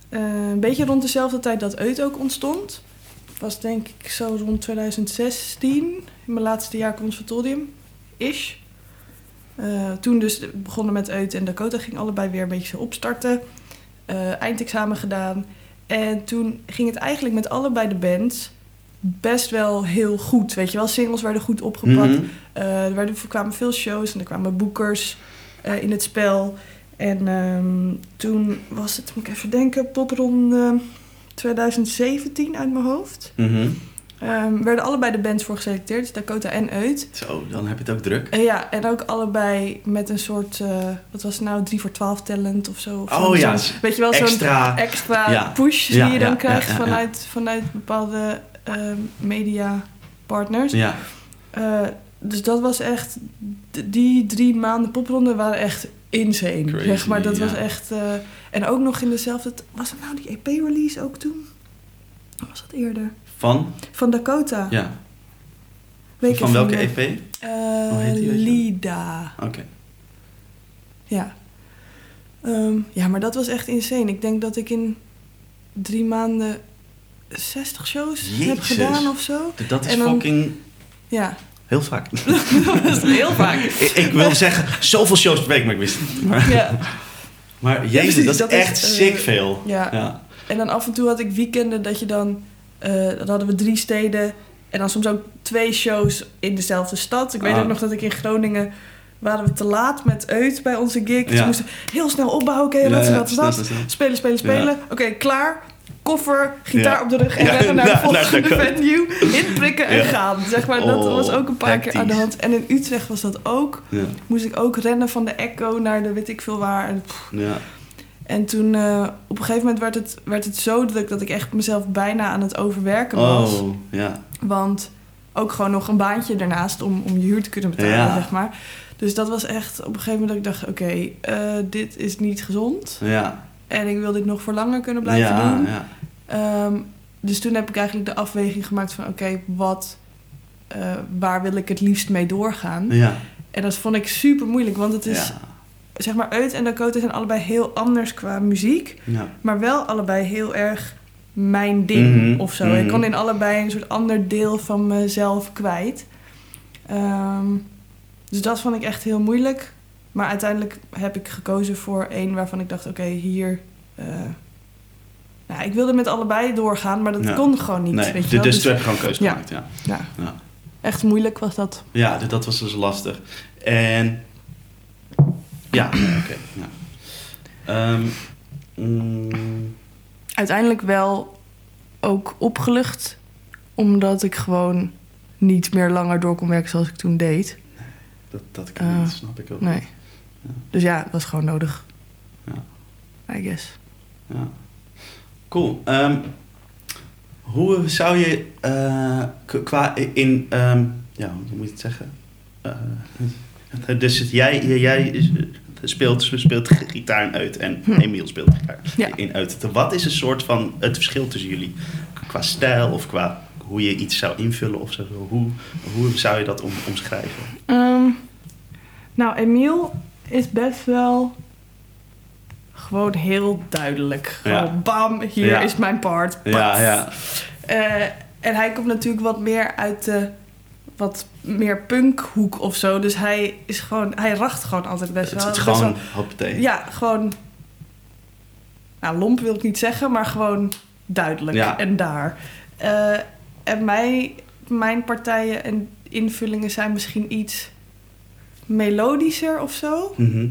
Eh, een beetje rond dezelfde tijd dat Eut ook ontstond. Was denk ik zo rond 2016. In mijn laatste jaar conservatorium. Ish. Eh, toen dus begonnen met Eut en Dakota. Ging allebei weer een beetje opstarten. Eh, eindexamen gedaan. En toen ging het eigenlijk met allebei de bands best wel heel goed. Weet je wel, singles werden goed opgepakt.
Mhm.
Eh, er, werden, er kwamen veel shows en er kwamen boekers in het spel. En ehm, toen was het, moet ik even denken, popronde 2017 uit mijn hoofd.
Mhm.
Ehm, werden allebei de bands voor geselecteerd, dus Dakota en Uit.
Zo, dan heb je het ook druk.
En ja, en ook allebei met een soort, eh, wat was het nou, 3 voor 12 talent of zo. Of
Oh ja,
weet je wel, zo'n
Extra.
extra
Ja.
push
Ja,
die je dan krijgt. Vanuit, vanuit bepaalde ehm media partners.
Ja.
Eh, dus dat was echt... Die drie maanden popronde waren echt insane.
Crazy,
zeg maar, dat
ja.
was echt... eh, en ook nog in dezelfde... Was het nou die EP-release ook toen? Of was dat eerder?
Van?
Van Dakota.
Ja.
Weet
Van welke. EP?
Eh? Lida.
Oké.
Ja. Ehm, ja, maar dat was echt insane. Ik denk dat ik in drie maanden 60 shows heb gedaan of zo.
Dat is
En dan-
fucking
Ja,
heel vaak.
dat is heel vaak.
ik, ik wil zeggen, zoveel shows per week, maar ik wist het niet. Maar,
Ja.
maar jezus, dat is
dat is,
echt
eh,
sick veel.
Ja.
Ja.
En dan af en toe had ik weekenden dat je dan... eh, dan hadden we drie steden en dan soms ook twee shows in dezelfde stad. Ik weet
Ah.
ook nog dat ik in Groningen... waren we te laat met Eut bij onze gig. Dus
Ja.
moesten heel snel opbouwen. Oké,
Ja,
is
ja,
dat, dat? Spelen, spelen, spelen. Oké, klaar. Koffer, gitaar
Ja.
op de rug en rennen naar de volgende
de-
venue. Inprikken en gaan. Zeg maar, dat
Oh,
was ook een paar keer aan de hand. En in Utrecht was dat ook. Moest ik ook rennen van de Echo naar de weet ik veel waar. En en toen eh, op een gegeven moment werd het, werd het zo druk dat ik echt mezelf bijna aan het overwerken was.
Oh, ja.
Want ook gewoon nog een baantje daarnaast om, om je huur te kunnen betalen,
Ja.
zeg maar. Dus dat was echt op een gegeven moment dat ik dacht, oké, eh, dit is niet gezond.
Ja.
En ik wil dit nog voor langer kunnen blijven
ja,
doen.
ja.
Ehm, dus toen heb ik eigenlijk de afweging gemaakt van, oké, wat, eh, waar wil ik het liefst mee doorgaan?
Ja.
En dat vond ik super moeilijk, want het is,
Ja.
zeg maar, Uit en Dakota zijn allebei heel anders qua muziek.
Ja.
Maar wel allebei heel erg mijn ding
Mhm,
of zo.
mhm.
Ik kon in allebei een soort ander deel van mezelf kwijt. Ehm, dus dat vond ik echt heel moeilijk. Maar uiteindelijk heb ik gekozen voor één waarvan ik dacht... oké, hier... eh, nou, ik wilde met allebei doorgaan, maar dat
Ja.
kon gewoon niet.
Nee,
weet je
dus,
wel?
toen heb je gewoon keuze gemaakt, ja.
ja,
Ja.
echt moeilijk was dat.
Ja, dus dat was dus lastig. En... Ja, oké. ja. Ehm, mm,
Uiteindelijk wel ook opgelucht... omdat ik gewoon niet meer langer door kon werken zoals ik toen deed.
dat, dat kan
Eh,
niet, snap ik ook.
Nee.
Ja.
Dus ja, het was gewoon nodig.
Ja.
I guess.
Ja. Cool. Ehm, hoe zou je eh, qua in... ehm, ja, hoe moet je het zeggen? Eh, dus het- jij, jij speelt, speelt gitaar in uit en
Hm.
Emiel speelt gitaar
Ja.
in uit. Wat is een soort van het verschil tussen jullie? Qua stijl of qua hoe je iets zou invullen of zo? Hoe, hoe zou je dat om, omschrijven?
Ehm, nou, Emiel is best wel gewoon heel duidelijk. Gewoon
Ja.
bam, hier
Ja.
is mijn part.
Ja, ja.
Eh, en hij komt natuurlijk wat meer uit de wat meer punkhoek of zo. Dus hij is gewoon, hij racht gewoon altijd best wel.
het is gewoon hoppatee.
ja, gewoon. Nou, lomp wil ik niet zeggen, maar gewoon duidelijk
Ja.
en daar. Eh, en mij, mijn partijen, en invullingen zijn misschien iets melodischer of zo.
Mhm.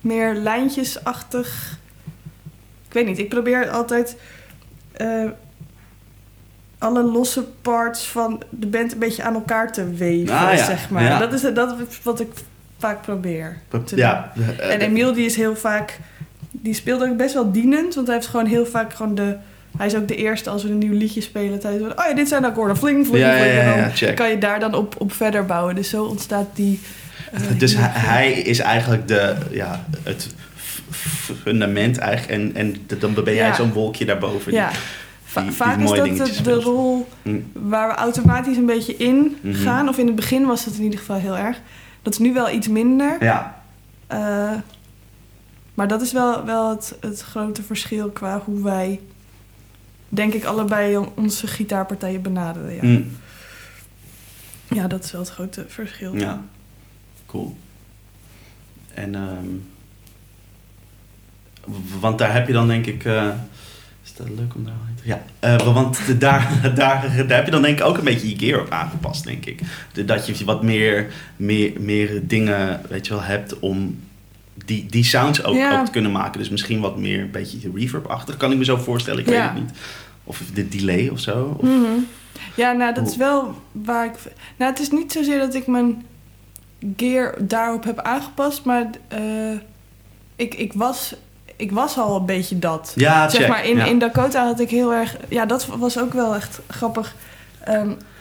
Meer lijntjesachtig. Ik weet niet, ik probeer altijd eh, alle losse parts van de band een beetje aan elkaar te weven,
Ah, ja.
zeg maar.
Ja.
Dat, is, dat is wat ik vaak probeer te
Ja.
doen.
eh,
En Emiel die is heel vaak... Die speelt ook best wel dienend. Want hij heeft gewoon heel vaak gewoon de... Hij is ook de eerste als we een nieuw liedje spelen. Tijdens, oh ja, dit zijn de akkoorden. Fling, fling,
Ja, ja,
fling.
ja,
en dan kan je daar dan op, op verder bouwen. Dus zo ontstaat die...
Dus hij, is eigenlijk de, ja, het fundament eigenlijk. En, en dan ben jij
Ja.
zo'n wolkje daarboven.
Ja,
die- die
vaak is dat de, rol
Hm.
waar we automatisch een beetje in
Mhm.
gaan. Of in het begin was het in ieder geval heel erg. Dat is nu wel iets minder.
Ja,
Eh, maar dat is wel, wel het, het grote verschil qua hoe wij, denk ik, allebei on- onze gitaarpartijen benaderen. Ja,
Hm.
ja dat is wel het grote verschil.
ja. Cool. En, ehm, want daar heb je dan denk ik. eh, is dat leuk om daar te Ja, eh, want de- daar, daar, daar heb je dan denk ik ook een beetje je gear op aangepast, denk ik. De- Dat je wat meer, meer, meer dingen, weet je wel, hebt om die, die sounds ook,
Ja.
ook te kunnen maken. Dus misschien wat meer een beetje reverb-achtig, kan ik me zo voorstellen. Ik weet het niet. Of de delay of zo. Of,
Mhm. Ja, nou, dat is wel waar ik... Nou, het is niet zozeer dat ik mijn gear daarop heb aangepast, maar eh, ik, ik, was, ik was al een beetje dat.
ja,
zeg
check.
maar, in,
ja.
in Dakota had ik heel erg... Ja, dat was ook wel echt grappig.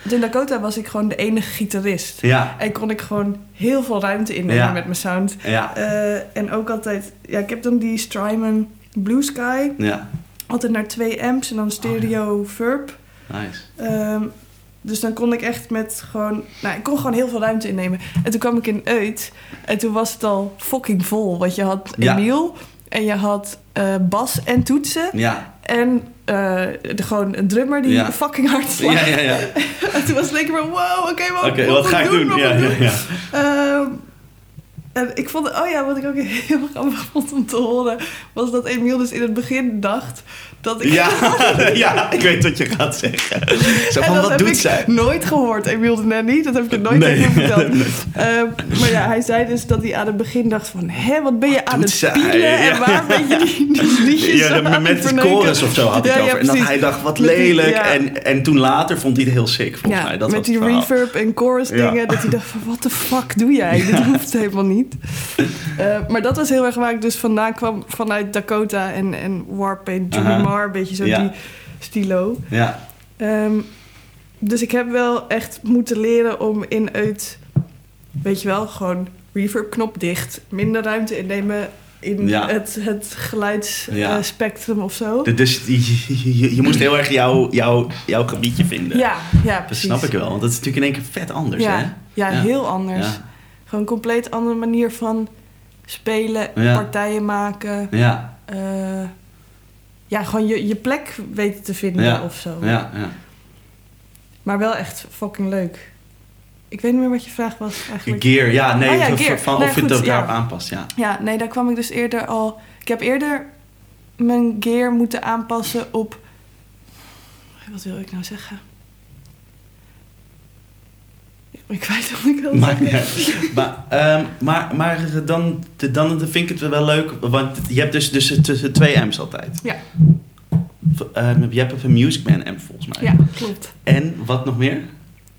Want in Dakota was ik gewoon de enige gitarist.
ja,
En kon ik gewoon heel veel ruimte innemen
Ja.
met mijn sound.
ja,
Eh, en ook altijd... Ja, ik heb dan die Strymon Blue Sky.
ja.
Altijd naar twee amps en dan stereo verb.
Nice.
Ehm, dus dan kon ik echt met gewoon... Nou, ik kon gewoon heel veel ruimte innemen. En toen kwam ik in Uit. En toen was het al fucking vol. Want je had
Ja.
Emiel. En je had eh, bas en toetsen.
Ja,
En eh, de, gewoon een drummer die
Ja.
fucking hard slaat.
ja, ja. ja.
En toen was het lekker van... Wow, oké, wat,
Oké, wat ga ik doen?
Wat
Ja, ja, ja.
Ehm, en ik vond, oh ja, wat ik ook heel grappig vond om te horen, was dat Emiel dus in het begin dacht dat ik.
Ja, ja, ik weet wat je gaat zeggen. Zo van,
dat
wat
heb
doet
ik
zij?
nooit gehoord, Emiel de Nanny. Dat heb ik je nooit
Nee,
tegen hem verteld.
nee.
Ehm, maar ja, hij zei dus dat hij aan het begin dacht van... Hé, wat ben je aan het pielen?
Ja.
En waar ben je die, die liedjes
Ja,
aan
met,
het
chorus of zo had hij
Ja,
het
ja,
over. en dat hij dacht, wat
die-
lelijk. En, en toen later vond hij het heel sick, volgens
ja,
mij. Dat
met die reverb en chorus dingen. Dat hij dacht van, wat de fuck doe jij? Dit hoeft helemaal niet. Eh, maar dat was heel erg waar ik dus vandaan kwam. Vanuit Dakota en, en Warpaint,
Aha.
Marr. Een beetje zo
Ja.
die stilo.
Ja,
Ehm, dus ik heb wel echt moeten leren om in uit... Weet je wel, gewoon reverb knop dicht. Minder ruimte innemen in
Ja.
het, het
Ja.
geluidsspectrum of zo.
Dus je, je, je moest heel erg jouw, jouw, jouw gebiedje vinden.
Ja, ja,
Dat
precies.
snap ik wel, want dat is natuurlijk in één keer vet anders,
ja,
hè?
Ja,
Ja.
heel anders. Gewoon een compleet andere manier van spelen,
Ja.
partijen maken.
Ja,
eh, ja, gewoon je, je plek weten te vinden
Ja.
of zo.
ja, ja.
Maar wel echt fucking leuk. Ik weet niet meer wat je vraag was eigenlijk.
Gear, ja, nee,
Oh ja,
van-
gear.
van
Nee,
of je het ook daarop aanpast, ja.
Ja, nee, daar kwam ik dus eerder al... Ik heb eerder mijn gear moeten aanpassen op... Wat wil ik nou zeggen? Ik weet wat ik
Maar, ja. maar, ehm, maar, maar dan, dan vind ik het wel leuk, want je hebt dus, dus tussen twee amps altijd.
Ja.
Ehm, je hebt een Music Man amp volgens mij.
Ja, klopt.
En wat nog meer?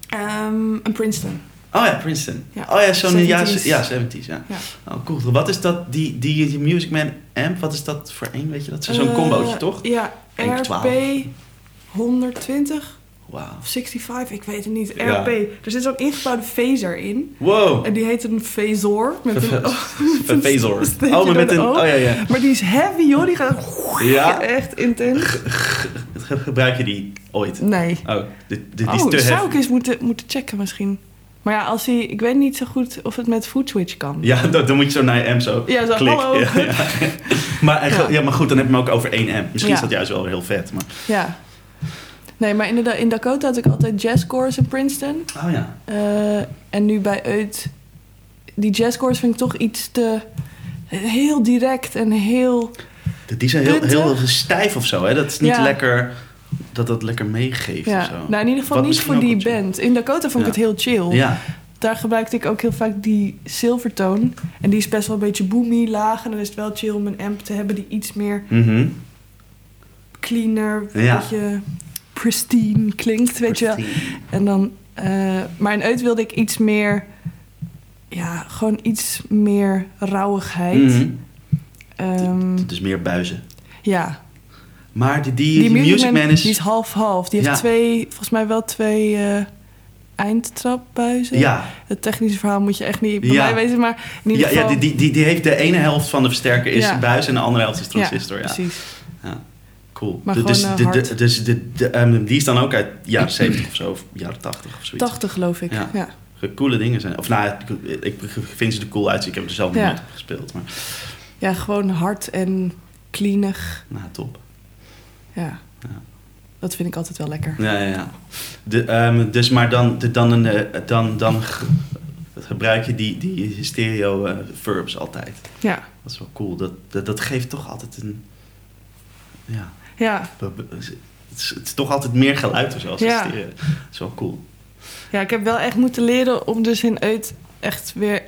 Ehm, een Princeton.
Oh ja, Princeton.
Ja.
Oh ja, zo'n ja,
70s.
ja, 70s, ja.
Ja.
Oh, cool. Wat is dat, die, die, die Music Man amp, wat is dat voor één, weet je dat? Zo'n
Eh,
combootje, toch?
Ja,
Eén keer 12.
RP 120 Of 65, ik weet het niet.
Ja.
RP. Er zit zo'n ingebouwde phaser in.
Wow.
En die heet een phasor. Met een,
Een Phasor.
steekje
Oh, maar met een... Oh ja, ja.
Maar die is heavy, joh. Die gaat
Ja?
echt intens.
Ge- Gebruik je die ooit?
Nee.
Oh, die, die, die
oh,
is te
zou ik eens moeten, moeten checken misschien. Maar ja, als hij... Ik weet niet zo goed of het met footswitch kan.
Ja, dan, dan moet je zo naar je amp zo
Ja, zo,
klikken.
hallo.
Ja, ja. Maar,
Ja.
maar goed, dan heb je hem ook over één amp. Misschien is dat juist wel heel vet. Maar...
Ja. Nee, maar inderdaad, in Dakota had ik altijd jazzcores in Princeton.
Oh ja.
Eh, en nu bij Uit... Die jazzcores vind ik toch iets te... Heel direct en heel...
Die zijn heel, heel stijf of zo, hè? Dat is niet
Ja.
lekker... dat dat lekker meegeeft of
Ja.
zo.
Nou, in ieder geval
Wat
niet voor die band. In Dakota vond ik
Ja.
het heel chill.
Ja,
Daar gebruikte ik ook heel vaak die Silvertone. En die is best wel een beetje boomy, laag. En dan is het wel chill om een amp te hebben die iets meer
mhm.
cleaner, een beetje pristine klinkt, weet je wel. En dan, eh, maar in Uit wilde ik iets meer, ja, gewoon iets meer rauwigheid.
Mhm.
Ehm,
Dus meer buizen.
ja,
Maar die, die, die
Music,
Music Man is...
die is half-half. Die heeft
Ja.
twee, volgens mij wel twee eh eindtrapbuizen.
Ja,
Het technische verhaal moet je echt niet bij
Ja.
mij weten, maar in ieder
ja, ja die, die, die heeft de ene helft van de versterker is
Ja.
buis en de andere helft is transistor. Ja,
precies.
Cool.
Maar
dus,
gewoon, eh,
de,
hard.
de, dus de, de, ehm, die is dan ook uit jaren 70 of zo, of jaren 80 of zoiets.
80 geloof ik,
Ja.
ja.
Coole dingen zijn. Of nou, ik, vind ze er cool uit. Ik heb er zelf
Ja.
nooit op gespeeld. Maar
Ja, gewoon hard en cleanig.
nou, top.
Ja.
Ja.
Dat vind ik altijd wel lekker.
Ja, ja, ja. De, ehm, dus maar dan, de, dan, een, eh, dan, dan ge- gebruik je die, die stereo eh, verbs altijd.
Ja.
Dat is wel cool. Dat, dat, dat geeft toch altijd een... Ja,
Ja.
het is, het is toch altijd meer geluid of zo als
Ja.
Dat is wel cool.
ja, ik heb wel echt moeten leren om dus in uit echt weer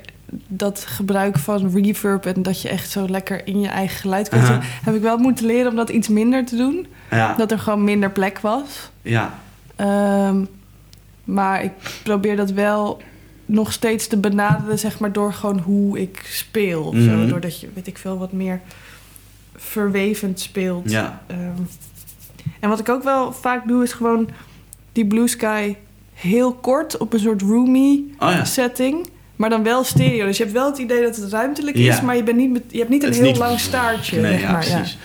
dat gebruik van reverb en dat je echt zo lekker in je eigen geluid kunt zitten, heb ik wel moeten leren om dat iets minder te doen.
Ja,
Dat er gewoon minder plek was.
ja,
Ehm, maar ik probeer dat wel nog steeds te benaderen, zeg maar, door gewoon hoe ik speel. Of
Mhm.
zo. Doordat je, weet ik veel, wat meer verwevend speelt.
ja.
Ehm, en wat ik ook wel vaak doe, is gewoon die Blue Sky heel kort op een soort roomy
Oh ja.
setting. Maar dan wel stereo. Dus je hebt wel het idee dat het ruimtelijk is,
Ja.
maar je, bent niet je hebt niet een heel
niet-
lang staartje.
Nee, ja,
maar.
precies.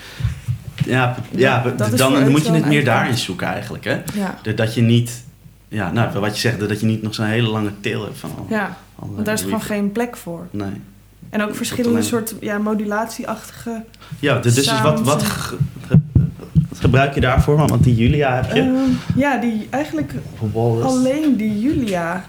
Ja, ja,
Ja,
dan moet je het meer daarin zoeken eigenlijk. Hè?
Ja.
Dat- je niet... Ja, nou, wat je zegt, dat je niet nog zo'n hele lange tail hebt van al,
ja,
alle
want daar is gewoon geen plek voor.
Nee.
En ook verschillende
alleen-
soort ja, modulatieachtige.
Ja, dus, dus wat, wat, ge- ge- gebruik je daarvoor? Want die Julia heb je.
Ehm, ja, die eigenlijk alleen die Julia.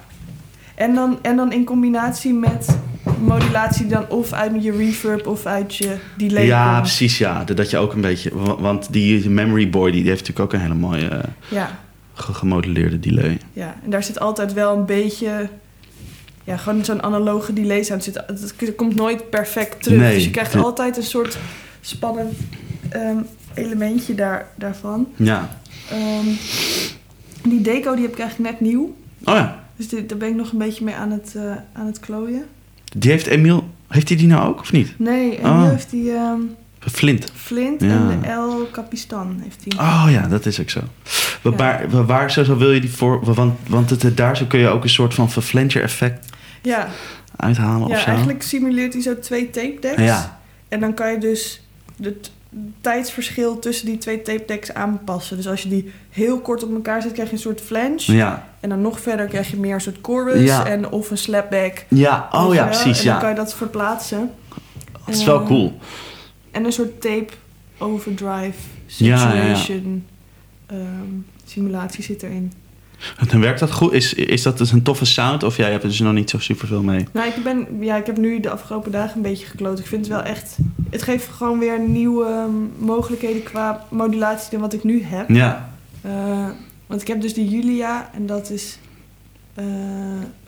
En dan, en dan in combinatie met modulatie dan of uit je reverb of uit je delay.
Ja,
komt.
precies, ja. Dat- Dat je ook een beetje... wa- Want die Memory Boy, die heeft natuurlijk ook een hele mooie
ja,
ge- gemodelleerde delay.
ja, en daar zit altijd wel een beetje... Ja, gewoon zo'n analoge delay sound zit. Het, het komt nooit perfect terug.
Nee.
Dus je krijgt altijd een soort spannend ehm, elementje daar, daarvan.
Ja.
Ehm, die deco die heb ik eigenlijk net nieuw.
Oh ja.
Dus dit, daar ben ik nog een beetje mee aan het, eh, aan het klooien.
Die heeft Emiel... Heeft hij die nou ook of niet?
Nee,
Oh.
nu heeft hij ehm,
Flint.
Flint
Ja.
en de El Capistan heeft hij.
Oh ja, dat is ook zo. Wa-
Ja.
Waar, wa- waar zo, zo wil je die voor... wa- Want, want het, daar zo kun je ook een soort van verflencher effect
Ja,
uithalen of
ja
zo.
eigenlijk simuleert hij zo twee tape decks.
Ja.
En dan kan je dus het tijdsverschil tussen die twee tape decks aanpassen. Dus als je die heel kort op elkaar zet, krijg je een soort flange.
Ja.
En dan nog verder krijg je meer een soort chorus
Ja.
en of een slapback.
Ja, oh ja, precies,
En dan
ja.
kan je dat verplaatsen.
Dat is wel
Eh,
cool.
En een soort tape overdrive
Ja, ja, ja.
situation ehm, simulatie zit erin.
En werkt dat goed? Is, is dat dus een toffe sound? Of jij hebt er dus nog niet zo super veel mee?
Nou, ik, ben, ja, ik heb nu de afgelopen dagen een beetje gekloot. Ik vind het wel echt... Het geeft gewoon weer nieuwe ehm, mogelijkheden qua modulatie dan wat ik nu heb.
Ja.
Eh, want ik heb dus die Julia en dat is eh,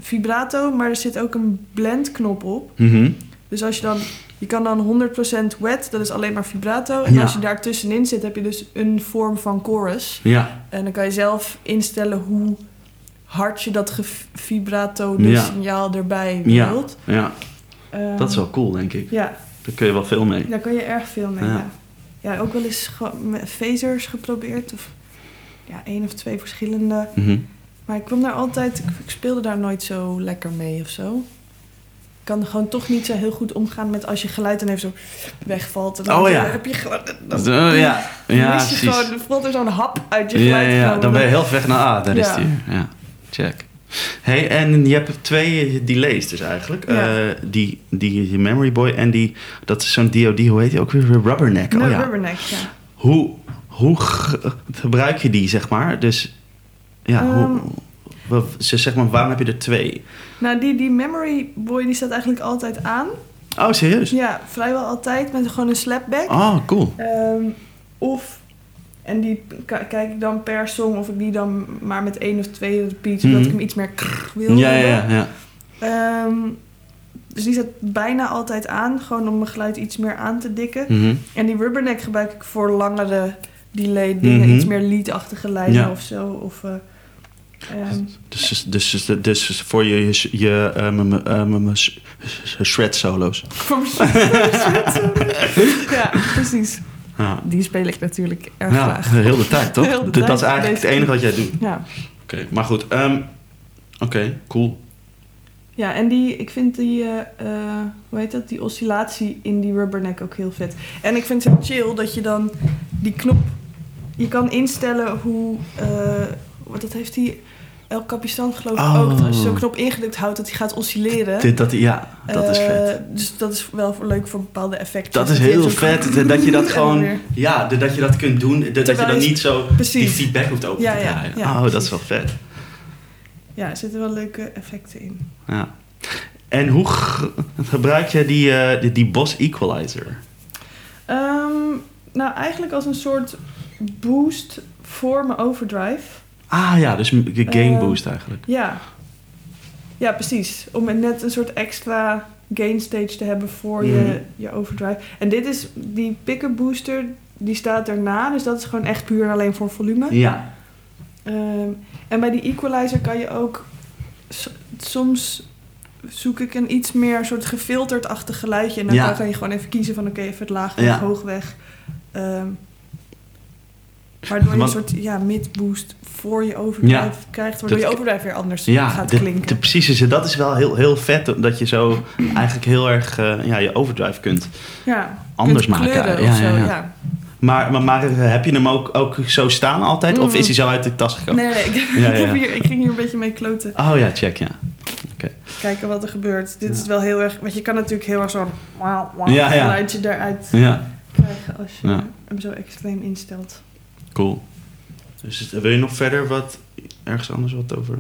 vibrato, maar er zit ook een blendknop op.
Mhm.
Dus als je dan... Je kan dan 100% wet, dat is alleen maar vibrato. En
Ja.
als je daar tussenin zit, heb je dus een vorm van chorus.
Ja.
En dan kan je zelf instellen hoe hard je dat vibrato dus
Ja.
signaal erbij
Ja.
wilt.
ja.
Ehm,
Dat is wel cool, denk ik.
Ja,
Daar kun je wel veel mee.
daar kan je erg veel mee.
Ja.
Ja, ja ook wel eens met phasers geprobeerd. Of ja, één of twee verschillende.
Mhm.
Maar ik kwam daar altijd... Ik, ik speelde daar nooit zo lekker mee of zo. Kan gewoon toch niet zo heel goed omgaan met als je geluid dan even zo wegvalt. En dan
Oh ja.
heb je gewoon... Dan,
Uh, ja, ja,
mis je
precies.
gewoon, valt er zo'n hap uit je geluid.
ja, ja, dan ben je heel ver naar ah, daar is die. Ja, check. Hey, en je hebt twee delays dus eigenlijk.
Ja.
Eh, die, die Memory Boy en die, dat is zo'n DOD, hoe heet die ook weer? Rubberneck.
Nee,
oh ja.
rubberneck, ja.
Hoe, hoe ge- gebruik je die, zeg maar? Dus, ja, hoe,
Ehm.
Ze- zeg maar, waarom heb je er twee?
Nou, die, die Memory Boy die staat eigenlijk altijd aan.
Oh, serieus?
Ja, vrijwel altijd met gewoon een slapback.
Oh, cool.
Ehm, of En die kijk ik dan per song of ik die dan maar met één of twee repeat, zodat
Mhm.
ik hem iets meer krrr wil
Ja, ja, ja. ja.
Ehm, dus die zet bijna altijd aan, gewoon om mijn geluid iets meer aan te dikken.
Mhm.
En die rubberneck gebruik ik voor langere delay dingen,
Mhm.
iets meer lead-achtige lijnen
Ja.
of zo. Of, eh, ehm,
Dus, dus, dus, dus voor je, je, je eh, m- m- eh, m- m- sh- sh- shred solo's.
voor mijn- ja, precies.
Ja.
Die speel ik natuurlijk erg
ja,
graag.
heel de tijd, toch?
De
Dat is eigenlijk het enige wat jij doet.
Ja.
Oké, maar goed. ehm, Oké, cool.
ja, en die, ik vind die, eh, hoe heet dat, die oscillatie in die rubberneck ook heel vet. En ik vind het heel chill dat je dan die knop, je kan instellen hoe, eh, wat dat heeft die, El Capistan geloof ik
Oh.
ook, als je zo'n knop ingedrukt houdt, dat hij gaat oscilleren.
Dit, dat, ja, dat is
Eh,
vet.
Dus dat is wel leuk voor bepaalde effecten.
Dat is heel vet. Dat je dat gewoon... Ja, dat je dat kunt doen. Dat, dat je dan niet zo die feedback hoeft open
Ja,
te draaien.
ja,
oh, dat is wel vet.
Ja, er zitten wel leuke effecten in.
Ja. En hoe gebruik je die, eh, die, die Boss Equalizer?
Ehm, nou, eigenlijk als een soort boost voor mijn overdrive.
Ah ja, dus de gain
Eh,
boost eigenlijk.
Ja. Ja, precies. Om net een soort extra gain stage te hebben voor
Mhm.
je, je overdrive. En dit is die pick-up booster, die staat erna. Dus dat is gewoon echt puur en alleen voor volume.
Ja.
Ehm, en bij die equalizer kan je ook... Soms zoek ik een iets meer soort gefilterd-achtig geluidje. En dan
Ja.
kan je gewoon even kiezen van... Oké, even het laag weg,
Ja.
hoog weg. Ehm, waardoor je een soort ja, mid-boost voor je overdrive
Ja.
krijgt. Waardoor
Dat-
je overdrive weer anders
Ja,
gaat
de,
klinken.
de, precies. is het. Dat is wel heel, heel vet. Dat je zo eigenlijk heel erg eh, ja, je overdrive kunt.
ja,
anders
kunt
maken. Ja,
zo,
ja. Maar, maar, maar eh, heb je hem ook, ook zo staan altijd? Of
Mm.
is hij zo uit de tas gekomen?
Nee, nee, ik, hier, ging hier een beetje mee kloten.
Oh ja, check, ja.
Kijken wat er gebeurt. Dit is wel heel erg... Want je kan natuurlijk heel erg zo'n... wauw, wauw
Ja, ja.
geluidje eruit
Ja,
krijgen als je hem zo extreem instelt.
Cool. Dus wil je nog verder wat, ergens anders wat over...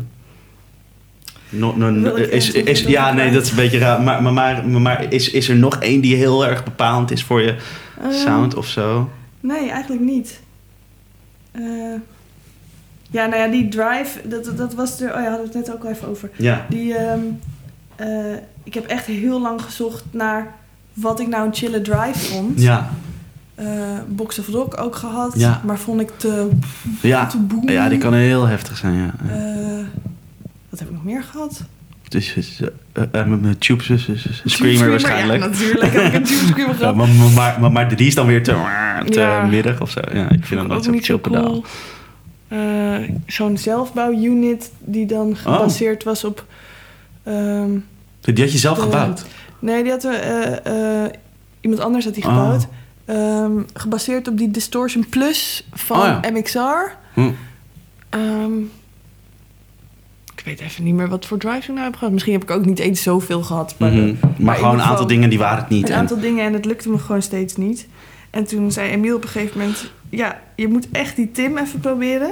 No, no, is, is, ja, nee, dat is een beetje raar. Maar, maar, maar, maar is, is er nog één die heel erg bepalend is voor je
Ehm,
sound of zo?
Nee, eigenlijk niet. Eh, ja, nou ja, die drive, dat, dat was er... Oh ja, hadden we het net ook al even over.
Ja.
Die, ehm, eh, ik heb echt heel lang gezocht naar wat ik nou een chille drive vond.
Ja,
Eh, Box of Rock ook gehad,
Ja.
maar vond ik te,
ja.
te boem.
ja, die kan heel heftig zijn, ja.
Eh, wat heb ik nog meer gehad?
Dus uh, uh, met Tube Screamer waarschijnlijk.
Ja, natuurlijk heb ik een Tube Screamer gehad.
maar, maar, maar, maar, maar die is dan weer te, te middag of zo. Ja, ik vind hem nooit
ook
zo'n chill pedaal.
cool. Zo'n zelfbouwunit die dan gebaseerd was op... ehm,
Die had je zelf
De-
gebouwd?
nee, die had iemand anders had die
Oh.
Ehm, gebaseerd op die Distortion Plus van
Oh ja.
MXR.
Hm.
Ehm, ik weet even niet meer wat voor drives ik nou heb gehad. Misschien heb ik ook niet eens zoveel gehad. Maar,
Mhm. Maar, gewoon een aantal dingen die waren het niet.
Een
En-
aantal dingen en het lukte me gewoon steeds niet. En toen zei Emiel op een gegeven moment... Ja, je moet echt die Tim even proberen.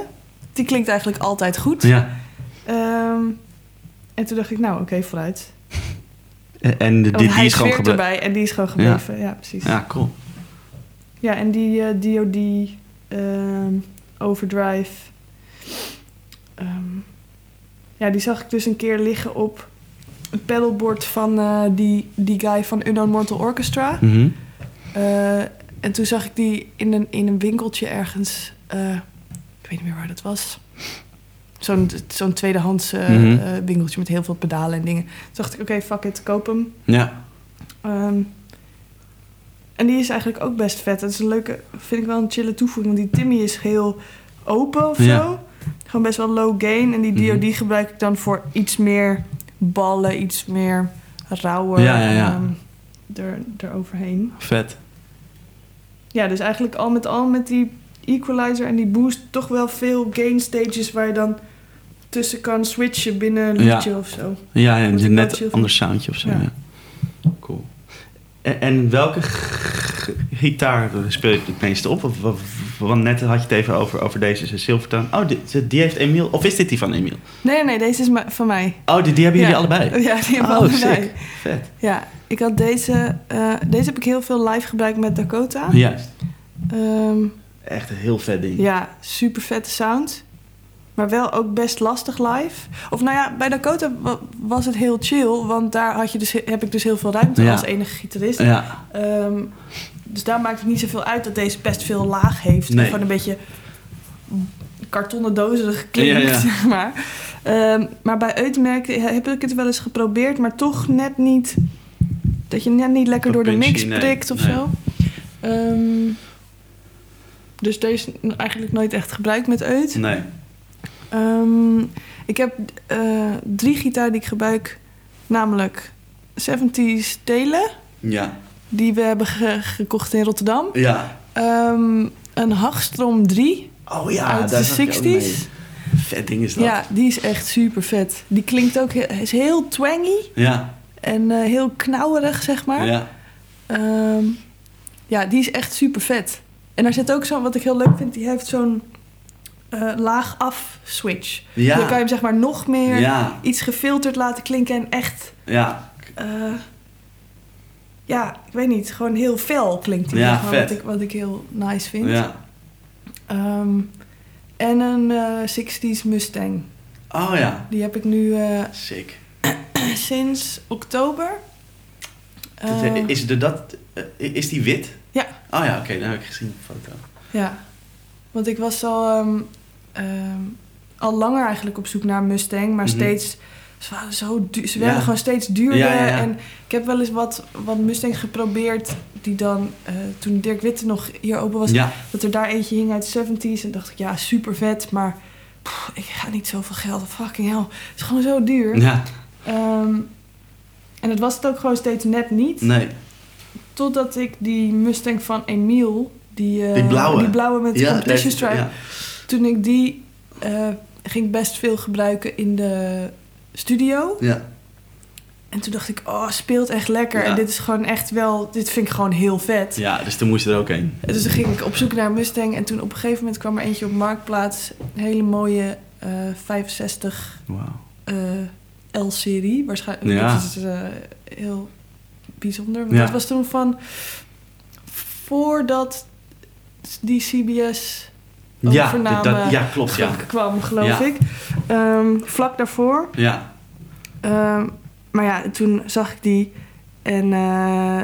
Die klinkt eigenlijk altijd goed.
ja.
Ehm, en toen dacht ik, nou oké, vooruit.
En- die, is gewoon gebleven.
erbij en die is gewoon gebleven. Ja, precies. Ja,
Ja,
en die eh, DOD ehm, Overdrive... ehm, ja, die zag ik dus een keer liggen op een pedalboard van eh, die, die guy van Unknown Mortal Orchestra.
Mhm.
Eh, en toen zag ik die in een, in een winkeltje ergens. ik weet niet meer waar dat was. Zo'n zo'n tweedehands eh,
Mhm.
winkeltje met heel veel pedalen en dingen. Toen dacht ik, oké, fuck it, koop hem.
Ja.
Ehm, en die is eigenlijk ook best vet. Dat is een leuke, vind ik wel een chille toevoeging. Want die Timmy is heel open of
Ja.
zo. Gewoon best wel low gain. En die
Mhm.
DOD gebruik ik dan voor iets meer ballen, iets meer rauwer
Ja, ja, ja.
ehm, er, eroverheen.
Vet.
Ja, dus eigenlijk al met al met die equalizer en die boost toch wel veel gain stages waar je dan tussen kan switchen binnen een
Ja.
liedje of zo.
Ja,
wel
net een ander soundje of zo.
Ja.
Ja. En, en welke gitaar speel je het meeste op? Of, of- want net had je het even over, over deze Silvertone. Oh, die, die heeft Emiel. Of is dit die van Emiel?
Nee, nee, deze is van mij.
Oh, die, die hebben jullie
Ja.
allebei?
Ja, die hebben
Oh,
we allebei.
sick. Vet.
Ja, ik had deze... eh, deze heb ik heel veel live gebruikt met Dakota.
Juist.
Ehm,
Echt een heel vet ding.
Ja, super vette sound. Maar wel ook best lastig live. Of nou ja, bij Dakota wa- was het heel chill. Want daar had je dus, heb ik dus heel veel ruimte
Ja.
als enige gitarist.
Ja,
Ehm, dus daar maakt het niet zoveel uit dat deze best veel laag heeft.
Nee.
Gewoon een beetje kartonnen dozerig klinkt,
Ja,
zeg maar. Ehm, maar bij Eutenmerk heb ik het wel eens geprobeerd, maar toch net niet... Dat je net niet lekker door de mix prikt of
Nee.
zo. Ehm, dus deze eigenlijk nooit echt gebruikt met Eut.
nee.
Ehm, ik heb eh, drie gitaren die ik gebruik. Namelijk 70s Telen.
Ja,
Die we hebben ge- gekocht in Rotterdam.
ja.
Ehm, een Hagstrom 3
Oh ja,
uit
daar
de
zat ik ook
60s.
mee. Vet ding is dat.
Ja, die is echt super vet. Die klinkt ook he- is heel twangy
Ja,
en eh, heel knauwerig, zeg maar.
ja.
Ehm, ja, die is echt super vet. En daar zit ook zo, wat ik heel leuk vind, die heeft zo'n eh, laag af switch.
Ja.
Dan kan je hem zeg maar nog meer
Ja,
iets gefilterd laten klinken en echt,
ja,
eh, ja, ik weet niet, gewoon heel fel klinkt die.
Ja,
zeg maar,
vet.
Wat ik, wat ik heel nice vind.
ja.
Ehm, en een eh 60s Mustang.
Oh ja,
Die heb ik nu
sick.
sinds oktober.
Dat- is, de, dat, is die wit?
Ja.
Oh ja, oké, dan heb ik gezien op de foto.
Ja, want ik was al, ehm, ehm, al langer eigenlijk op zoek naar Mustang, maar
Mhm.
steeds, ze waren zo duur, ze
Ja.
werden gewoon steeds duurder.
Ja, ja, ja.
En ik heb wel eens wat, wat Mustangs geprobeerd, die dan, eh, toen Dirk Witte nog hier open was, dat er daar eentje hing uit de 70s. En dacht ik, ja, super vet, maar pff, ik ga niet zoveel geld, fucking hell. Het is gewoon zo duur.
ja,
Ehm, en het was het ook gewoon steeds net niet.
nee.
Totdat ik die Mustang van Emiel, die, eh,
Die blauwe.
die blauwe met de competition stripe,
ja.
Toen ik die eh, ging best veel gebruiken in de studio.
Ja,
En toen dacht ik, oh, speelt echt lekker.
Ja.
En dit is gewoon echt wel, dit vind ik gewoon heel vet.
ja, dus toen moest je er ook heen.
En Dus toen ging ik op zoek naar een Mustang. En toen op een gegeven moment kwam er eentje op Marktplaats. Een hele mooie eh 65
Wauw.
eh, L-serie. Waarschijnlijk
Ja.
dat is eh, heel bijzonder. Want
Ja.
dat was toen van... Voordat die CBS
Ja,
overname
dat, ja, klopt, ja.
kwam, geloof ik. Ehm, vlak daarvoor.
Ja,
Ehm, maar ja, toen zag ik die. En eh,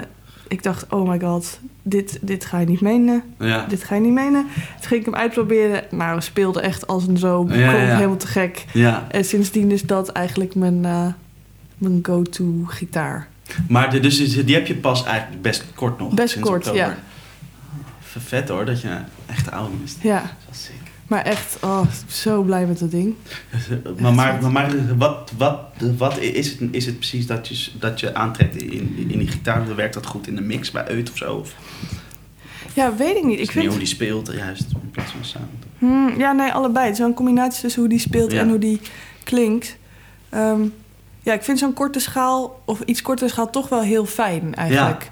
ik dacht, oh my god, dit, dit ga je niet menen.
ja.
Dit ga je niet menen. Toen ging ik hem uitproberen. Nou, speelde echt als een zo.
Ja,
helemaal te gek.
ja.
En sindsdien is dat eigenlijk mijn, eh, mijn go-to gitaar.
Maar de, dus die heb je pas eigenlijk best kort nog.
Best
sinds
kort,
oktober.
ja.
Vet hoor, dat je een echte mist.
Ja,
Dat is wel sick.
maar echt, oh, zo blij met dat ding.
Maar, maar, maar, maar wat, wat, wat is, het, is het precies dat je, dat je aantrekt in, in die gitaar? Werkt dat goed in de mix bij Uit of zo? Of
Ja, weet ik niet.
is
Ik vind,
hoe die speelt juist in plaats van sound?
Hmm, ja, nee, allebei. Het is wel een combinatie tussen hoe die speelt
Ja.
en hoe die klinkt. Ehm, ja, ik vind zo'n korte schaal, of iets kortere schaal, toch wel heel fijn eigenlijk.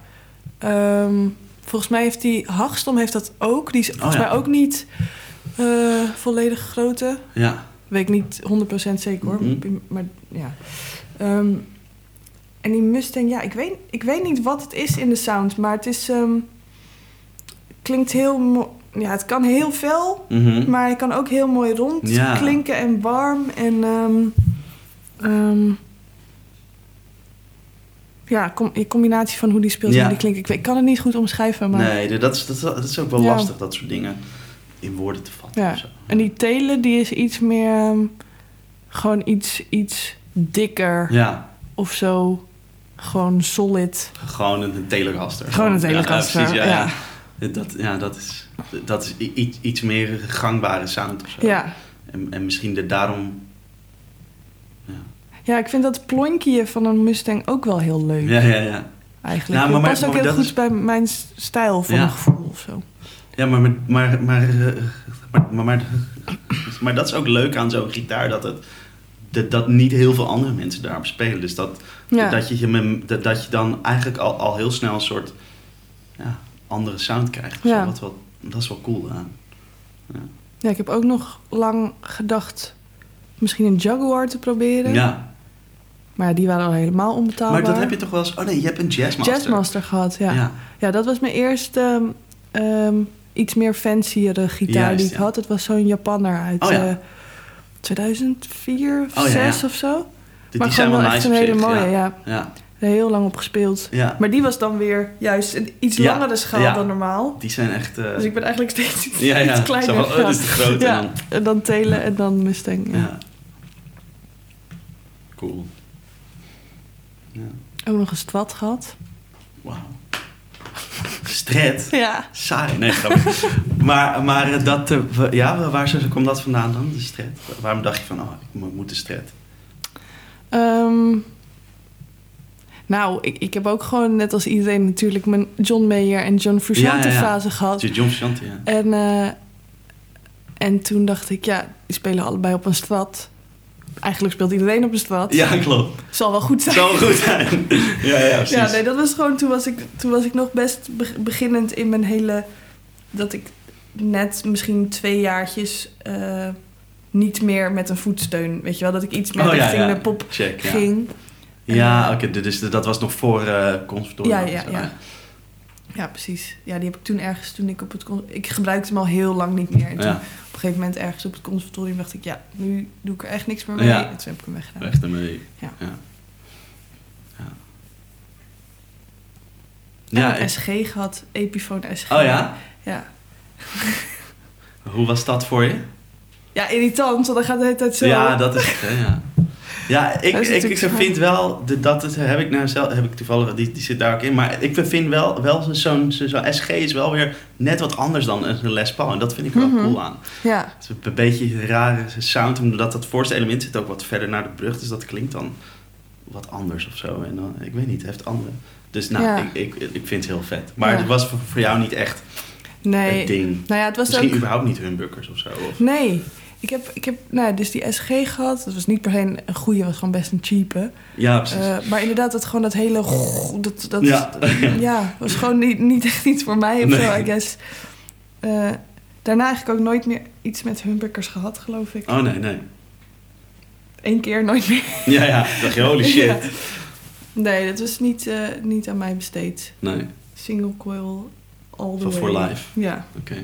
Ehm, volgens mij heeft die Hagstom heeft dat ook. Die is volgens
ja.
mij ook niet eh, volledig grote.
Ja,
Weet ik niet 100% zeker hoor.
Mhm.
Maar ja. Ehm, en die Mustang, ja, ik weet, ik weet niet wat het is in de sound, maar het is. ehm, klinkt heel. Ja, het kan heel fel,
Mhm.
maar hij kan ook heel mooi rond
Ja.
klinken en warm. En. ehm, ja, com in combinatie van hoe die speelt en
Ja.
hoe die klinkt. Ik, kan het niet goed omschrijven, maar.
Nee, dat is, dat, is, dat is ook wel
Ja.
lastig, dat soort dingen in woorden te vatten.
Ja. En die telen, die is iets meer. ehm, gewoon iets, iets dikker.
Ja,
of zo gewoon solid.
gewoon een teleraster.
Gewoon een teleraster,
Ja, precies, ja. Dat, ja, dat is, dat is iets, iets meer gangbare sound of zo.
Ja.
En, en misschien er daarom... Ja,
ja, ik vind dat plonkje van een Mustang ook wel heel leuk.
ja, ja. ja.
Eigenlijk.
Ja,
het
maar-
past ook heel
dat
goed
is-
bij mijn stijl van
Ja.
gevoel of zo.
Ja, maar, maar, maar, maar, eh, maar, maar, maar, maar dat is ook leuk aan zo'n gitaar, dat, het, dat, dat niet heel veel andere mensen daarop spelen. Dus dat,
Ja.
dat, je, je dat, dat je dan eigenlijk al, al heel snel een soort ja, andere sound krijgt. zo.
Ja.
Wat wel, dat is wel cool aan.
ja, ik heb ook nog lang gedacht misschien een Jaguar te proberen.
Ja,
Maar ja, die waren al helemaal onbetaalbaar.
maar dat heb je toch wel eens... Oh nee, je hebt een Jazzmaster.
Jazzmaster gehad, ja. ja.
Ja.
dat was mijn eerste ehm, iets meer fanciere gitaar
Juist,
die ik
ja.
had. Het was zo'n Japanner uit
Oh, ja.
eh, 2004 of
Oh, ja,
6
ja.
of zo.
Die,
maar
die zijn wel
wel echt
nice
een hele mooie,
ja.
ja. Er heel lang op gespeeld.
ja.
Maar die was dan weer juist een iets
Ja,
langere schaal
ja.
dan normaal.
Die zijn echt... eh,
Dus ik ben eigenlijk steeds iets,
ja, ja.
iets kleiner
Zo van, oh, is te groot. En dan,
en dan Telen en dan Mustang. Ja.
Cool.
Ook nog een stwat gehad.
Wauw. Stret.
Ja.
Saai. Nee, grapje. maar maar eh, dat, eh, ja, waar komt dat vandaan dan, de stret? Waarom dacht je van, oh, ik mo- moet de stret?
Ehm, nou, ik, ik heb ook gewoon net als iedereen natuurlijk mijn John Mayer en John Frusciante
Ja, ja, ja.
fase gehad.
John Frusciante, ja.
En, eh, en toen dacht ik, ja, die spelen allebei op een strat. Eigenlijk speelt iedereen op een strat.
Ja, klopt.
Zal wel goed zijn.
Zou wel goed zijn. ja, ja, precies.
Ja, nee, dat was gewoon, toen was ik, toen was ik nog best be- beginnend in mijn hele, dat ik net misschien twee jaartjes eh, niet meer met een voetsteun, weet je wel, dat ik iets meer
Oh, ja,
richting
ja.
de pop
Check, ja.
ging.
Ja,
En,
oké, dus dat was nog voor eh conservatorium.
Ja, ja, ja. Ja, precies. Ja, die heb ik toen ergens, toen ik op het, ik gebruikte hem al heel lang niet meer. En toen
Ja,
op een gegeven moment ergens op het conservatorium dacht ik, ja, nu doe ik er echt niks meer mee.
Ja.
En toen heb ik hem weggedaan.
echt ermee.
Ja.
Ja, ja. Ik-
SG gehad, Epiphone SG.
oh ja?
Ja.
Hoe was dat voor je?
Ja, irritant, want dan gaat de hele tijd zo.
Ja, dat is het, hè, ja. Ja, ik, ik, ik vind wel, de, dat het, heb ik nou zelf, heb ik toevallig, die, die zit daar ook in, maar ik vind wel, wel zo'n zo, zo'n SG is wel weer net wat anders dan een Les Paul en dat vind ik wel
Mhm.
cool aan.
Ja,
Het is een beetje een rare sound, omdat dat voorste element zit ook wat verder naar de brug, dus dat klinkt dan wat anders of zo. En dan, ik weet niet, het heeft andere. Dus nou,
Ja.
ik, ik, ik vind het heel vet. Maar
Ja.
het was voor, voor jou niet echt
nee.
het ding.
Nou ja, het was
Misschien
ook...
überhaupt niet humbuckers of zo. Of,
Nee. Ik heb, ik heb nou, dus die SG gehad. Dat was niet per se een goede, was gewoon best een cheape.
ja, precies.
Eh, maar inderdaad, dat gewoon dat hele... Dat, dat,
Ja.
ja. was gewoon niet, niet echt iets voor mij of zo,
Nee.
I guess. Eh, daarna eigenlijk ook nooit meer iets met humbuckers gehad, geloof ik.
oh nee, nee.
Eén keer, nooit meer.
Ja, ja. Ik dacht je, holy shit.
Ja. Nee, dat was niet, eh, niet aan mij besteed.
Nee,
Single coil, all the
Van
way.
for life.
Ja.
oké.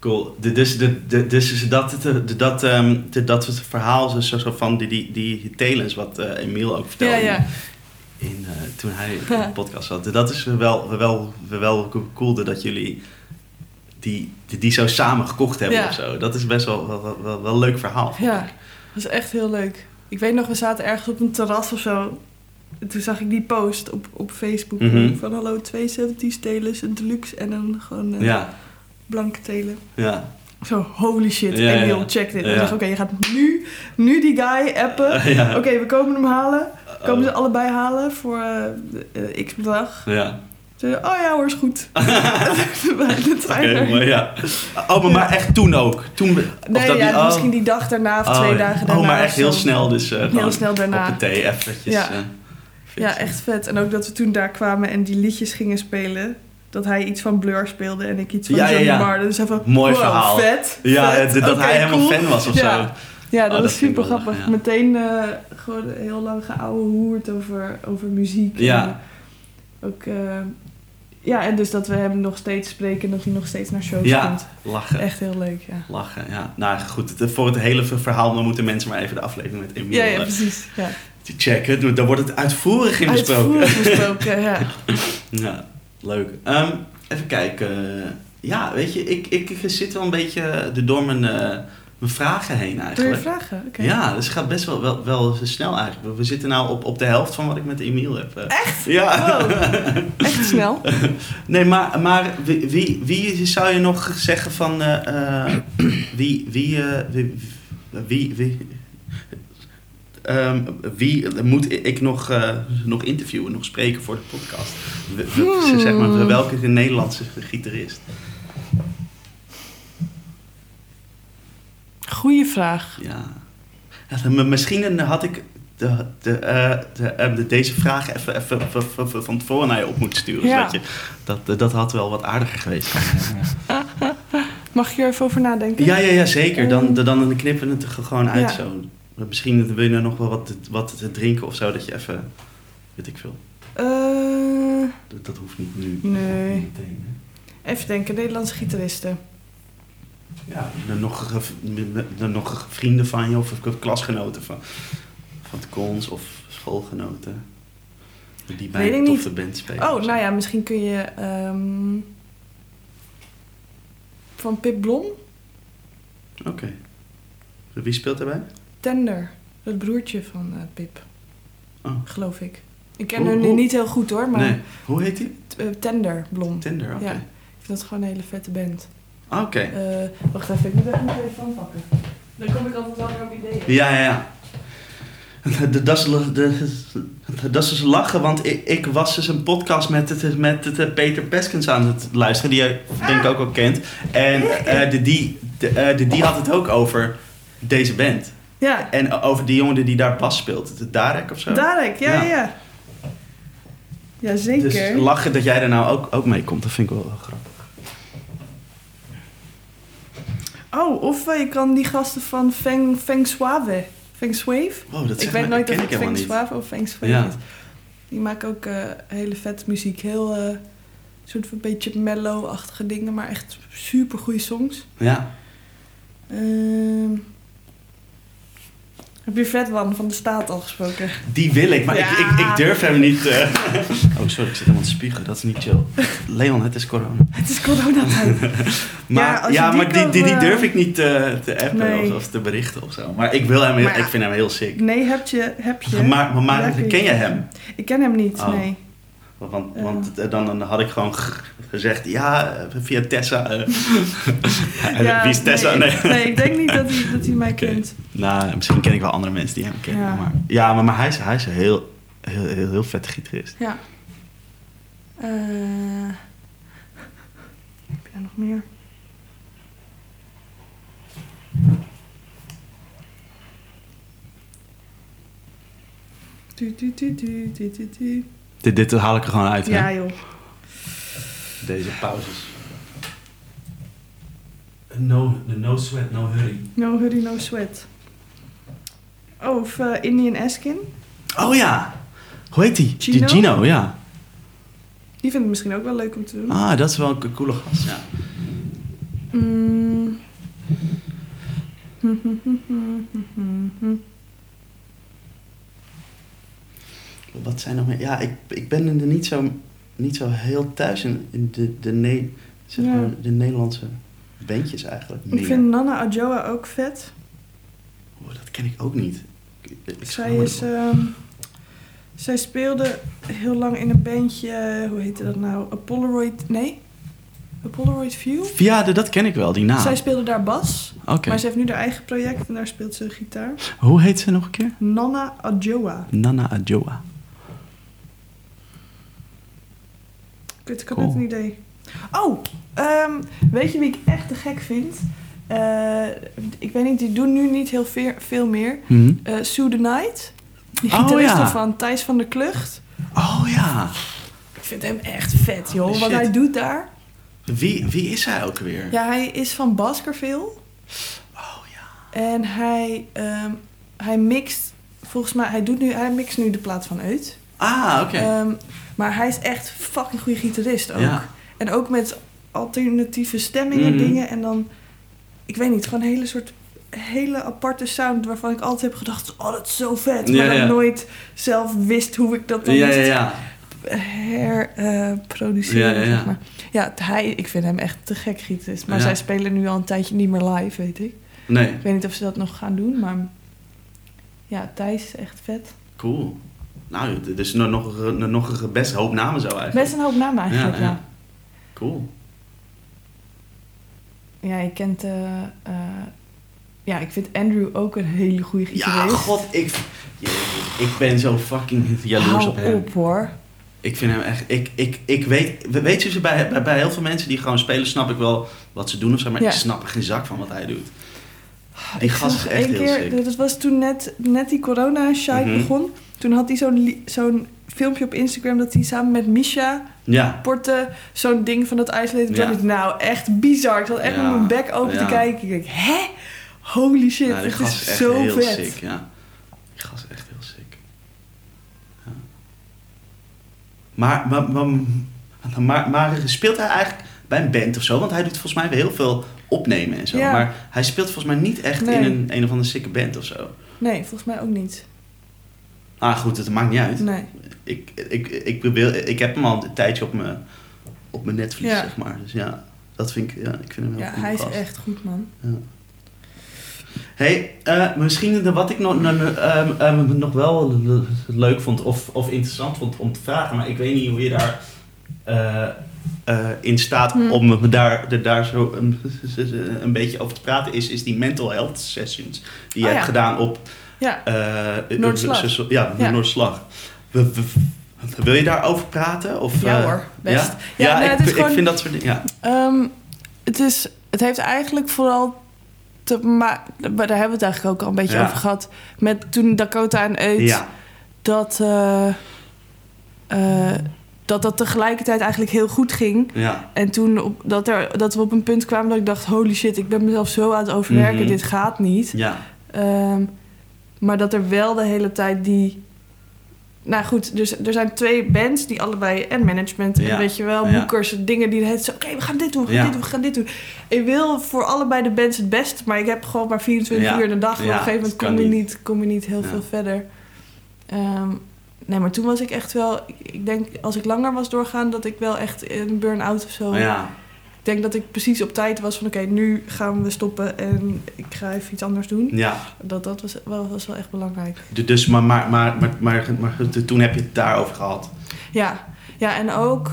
Cool. Dus, de, de, dus is dat, het, de, dat, ehm, de, dat het verhaal is zo, zo van die, die, die talents wat eh Emiel ook vertelde
Ja, ja.
In, eh, toen hij in de podcast zat. Dat is wel, wel, wel cool dat jullie die, die, die zo samen gekocht hebben
Ja.
of zo. Dat is best wel wel, wel, een leuk verhaal.
Ja,
ik.
dat was echt heel leuk. Ik weet nog, we zaten ergens op een terras of zo. En toen zag ik die post op, op Facebook
Mhm.
van hallo, twee 70 telers, een deluxe en een gewoon
Ja,
blanke teler.
ja.
Zo, holy shit,
Ja,
Emiel,
ja.
check dit. En dacht, oké, je gaat nu, nu die guy appen. Oké, we komen hem halen. Komen ze
Oh.
allebei halen voor eh, x bedrag.
Ja.
Oh ja hoor, is goed. De
maar ja. Oh, maar, maar echt toen ook? Toen,
Nee,
dat
ja,
oh.
misschien die dag daarna of
Oh,
twee
ja.
dagen daarna.
Oh, maar echt heel snel dus. eh, gewoon
snel daarna.
Op de thee, eventjes.
Ja. Ja, echt vet. En ook dat we toen daar kwamen en die liedjes gingen spelen. Dat hij iets van Blur speelde en ik iets van
Ja, ja,
Johnny
ja.
Marr. Dus even,
Mooi
wow,
verhaal.
vet.
Ja,
vet.
eh, dat hij helemaal
cool.
fan was of
Ja.
zo.
Ja, dat
Oh, dat ik
super grappig.
ja.
Meteen eh, gewoon heel lang geouwe hoerd over, over muziek.
Ja.
En ook, eh, ja, en dus dat we hem nog steeds spreken en dat hij nog steeds naar shows
Ja.
komt.
Lachen.
Echt heel leuk, ja.
Lachen, ja. Nou goed, het, voor het hele verhaal dan moeten mensen maar even de aflevering met Emiel
Ja, ja, precies. Ja.
checken. Dan wordt het uitvoerig in besproken.
Uitvoerig besproken, ja.
Ja, leuk. Ehm, even kijken. Ja, weet je, ik, ik, ik zit wel een beetje door mijn, eh, mijn vragen heen
Door je
eigenlijk.
vragen? Oké.
Ja, dus het gaat best wel, wel, wel snel eigenlijk. We zitten nou op, op de helft van wat ik met Emiel heb. eh.
Echt?
Ja.
Wow. Echt snel.
Nee, maar, maar wie, wie, wie zou je nog zeggen van... eh, wie, wie, wie, wie, wie, ehm, wie moet ik nog, eh, nog interviewen, nog spreken voor de podcast? We- we-
Hmm.
Zeg maar, welke Nederlandse gitarist?
Goeie vraag.
Ja. Misschien had ik de, de, eh, de, eh, de- deze vraag even, even, van tevoren naar je op moeten sturen.
Ja.
zodat je, dat, dat had wel wat aardiger geweest.
Mag je er even over nadenken?
Ja, ja, ja zeker. Dan,
Ehm.
dan, dan knippen we het er gewoon uit
Ja.
zo. Misschien wil je nog wel wat, wat te drinken of zo, dat je even... Weet ik veel.
Eh,
Dat, dat hoeft niet nu.
Nee.
niet meteen?
Even denken, Nederlandse gitaristen.
Ja, de nog, nog vrienden van je of klasgenoten van, van het cons of schoolgenoten. Die bij een toffe band spelen.
Oh, nou ja, misschien kun je... ehm, van Pip Blom,
Oké. Wie speelt daarbij?
Tender. Het broertje van eh, Pip,
Oh.
geloof ik. Ik ken
Hoe-
hem
hoe-
niet heel goed hoor, maar
Nee. Hoe heet
t- eh, Tender Blom.
Tinder, oké.
Ja. Ik vind dat gewoon een hele vette band.
Ah, Oké.
Eh, wacht even, ik moet even mijn telefoon pakken. Dan kom ik altijd wel weer op ideeën.
Ja, ja, ja. De- Dat is, de, dat is lachen, want ik, ik was dus een podcast met, het, met het, Peter Peskens aan het luisteren, die je denk ik ook wel kent. En de, die, de, de, die had het ook over deze band.
Ja,
En over die jongen die daar bas speelt. Darek of zo.
Darek, ja,
Ja.
ja. ja. Ja, zeker.
Dus lachen dat jij er nou ook, ook mee komt, dat vind ik wel grappig.
Oh, of eh, je kan die gasten van Feng, Feng Suave. Feng Suave?
Wow, dat
ik weet nooit of het Feng. Suave of Feng Suave
Ja.
is. Die maken ook eh, hele vette muziek. Heel eh soort van beetje mellow-achtige dingen, maar echt super goede songs.
Ja.
Ehm, heb je van de Staat al gesproken?
Die wil ik, maar ik,
Ja.
ik, ik durf hem niet. eh. Oh, sorry, ik zit helemaal te spugen. Dat is niet chill. Leon, het is corona.
Het is coronatijd.
Maar, ja,
die
maar die,
kan,
die, die
eh,
durf ik niet eh, te appen
Nee.
of, of te berichten of zo. Maar ik wil hem, heel-
ja.
ik vind hem heel sick.
Nee, heb je. Heb je.
Maar, maar, maar
Ja,
ken je hem?
Ik ken hem niet,
Oh.
nee.
Want, want eh, dan, dan had ik gewoon gezegd, ja, eh, via Tessa. eh.
Ja,
Wie is Tessa?
Nee,
Nee.
nee, ik denk niet dat hij, dat hij mij kent.
Nou, misschien ken ik wel andere mensen die hem kennen.
Ja.
Maar, ja, maar, maar hij is, hij is een heel, heel, heel, heel vette gitarist.
Ja. Eh, heb je daar nog meer? Tu, tu, tu, tu, tu, tu, tu.
Dit, dit haal ik er gewoon uit,
Ja,
hè?
joh.
Deze pauzes. No, no sweat, no hurry.
No hurry, no sweat. Oh, of eh, Indian Askin.
Oh ja, hoe heet die?
Gino?
Die Gino, ja.
Die vind ik misschien ook wel leuk om te doen.
Ah, dat is wel een coole gast, ja.
Mm.
Wat zijn nog meer? Ja, ik, ik ben er niet zo, niet zo heel thuis in, in de, de, ne, zeg
Ja.
maar, de Nederlandse bandjes eigenlijk.
Ik vind Nana Adjoa ook vet.
Oh, dat ken ik ook niet. Ik,
Zij is... ehm, zij speelde heel lang in een bandje... Hoe heette dat nou? A Polaroid... Nee? A Polaroid View?
Ja, dat ken ik wel, die naam.
Zij speelde daar bas.
Oké.
Maar ze heeft nu haar eigen project en daar speelt ze gitaar.
Hoe heet ze nog een keer?
Nana Adjoa.
Nana Adjoa.
Weet, ik
Cool.
net een idee. Oh, ehm, weet je wie ik echt te gek vind? Eh, ik weet niet, die doen nu niet heel veel, veel meer. Eh Sue the Night. Die
Oh,
gitarist
ja.
van Thijs van der Klucht.
Oh ja.
Ik vind hem echt vet, joh. Wat hij doet daar.
Wie, wie is hij ook weer?
Ja, hij is van Baskerville.
Oh ja.
En hij, ehm, hij mixt... Volgens mij, hij, doet nu, hij mixt nu de plaat van Uit.
Ah, oké.
Ehm, maar hij is echt fucking goede gitarist ook.
Ja.
En ook met alternatieve stemmingen,
Mhm.
dingen. En dan, ik weet niet, gewoon een hele soort hele aparte sound waarvan ik altijd heb gedacht, oh dat is zo vet. Maar
ja.
ik nooit zelf wist hoe ik dat dan
ja, ja,
moest
ja.
herproduceren. Zeg maar. ja, hij, ik vind hem echt te gek gitarist. Maar zij spelen nu al een tijdje niet meer live, weet ik.
Nee,
Ik weet niet of ze dat nog gaan doen, maar ja, Thijs is echt vet.
cool. Nou, dit is nog, nog, een- nog een best hoop namen zo eigenlijk.
Best een hoop namen eigenlijk,
Ja,
ja.
ja. Cool.
Ja, je kent... eh, eh, ja, ik vind Andrew ook een hele goede
Ja,
gitarist.
god, ik, ik ben zo fucking jaloers
Hou
op hem.
op hoor.
Ik vind hem echt, ik, ik, ik weet, weet je, bij, bij, bij heel veel mensen die gewoon spelen, snap ik wel wat ze doen of zo, maar
Ja.
ik snap er geen zak van wat hij doet. Die
Ik
gast is echt heel
keer,
sick.
Dat was toen net, net die corona-shite
Mhm.
begon. Toen had hij zo'n zo'n filmpje op Instagram dat hij samen met Misha
Ja,
Porte zo'n ding van dat Isolated
Ja.
Drum. Nou, echt bizar. Ik zat echt
Ja.
met mijn bek open
Ja.
te kijken. Ik denk, hè? Holy shit,
die
dit is zo
heel
vet.
sick, ja. Die gast is echt heel sick. Ja. Maar, maar, maar, maar, maar speelt hij eigenlijk bij een band of zo. Want hij doet volgens mij weer heel veel opnemen en zo.
Ja.
Maar hij speelt volgens mij niet echt
Nee.
in een, een of andere sikke band of zo.
Nee, volgens mij ook niet.
Ah, goed, het maakt niet uit.
Nee.
Ik, ik, ik, probeer, ik heb hem al een tijdje op mijn, op mijn netvlies,
Ja.
zeg maar. Dus ja, dat vind ik, ja, ik vind hem heel
Ja, hij is echt goed, man.
hey, eh, misschien de- wat ik nog, nou, ehm, nog wel leuk vond of, of interessant vond om te vragen, maar ik weet niet hoe je daar eh, eh, in staat
Hm.
om daar, er daar zo een, een beetje over te praten, is, is die mental health sessions die je
Oh,
hebt
ja.
gedaan op
Ja,
eh,
Noordslag.
eh, Ja,
Ja.
Noordslag. We- we- Wil je daarover praten? Of,
Ja hoor, best.
Ja,
Ja,
ja,
nee,
ik, ik
gewoon-
vind dat soort dingen. Ja.
Ehm, het, is, het heeft eigenlijk vooral te maken... Maar daar hebben we het eigenlijk ook al een beetje over gehad. Met toen Dakota en Eut... Dat, dat dat tegelijkertijd eigenlijk heel goed ging.
Ja.
En toen op, dat, er, dat we op een punt kwamen dat ik dacht... holy shit, ik ben mezelf zo aan het overwerken.
Mhm.
Dit gaat niet.
Ja.
Ehm, maar dat er wel de hele tijd die... Nou goed, dus er zijn twee bands die allebei... en management en
Ja.
weet je wel,
Ja.
boekers... dingen die het zo... oké, we gaan dit doen, we gaan
Ja.
dit doen, we gaan dit doen. Ik wil voor allebei de bands het beste... maar ik heb gewoon maar 24
Ja.
uur in de dag. op een gegeven moment kom je
niet.
kom je niet heel veel verder. Ehm, nee, maar toen was ik echt wel... ik- denk, als ik langer was doorgaan... dat ik wel echt een burn-out of zo...
ja.
Ik denk dat ik precies op tijd was van... oké, nu gaan we stoppen en ik ga even iets anders doen.
ja.
Dat, dat was, wel, was wel echt belangrijk.
Du- Dus, maar, maar, maar, maar, maar, maar toen heb je het daarover gehad.
Ja, ja en ook...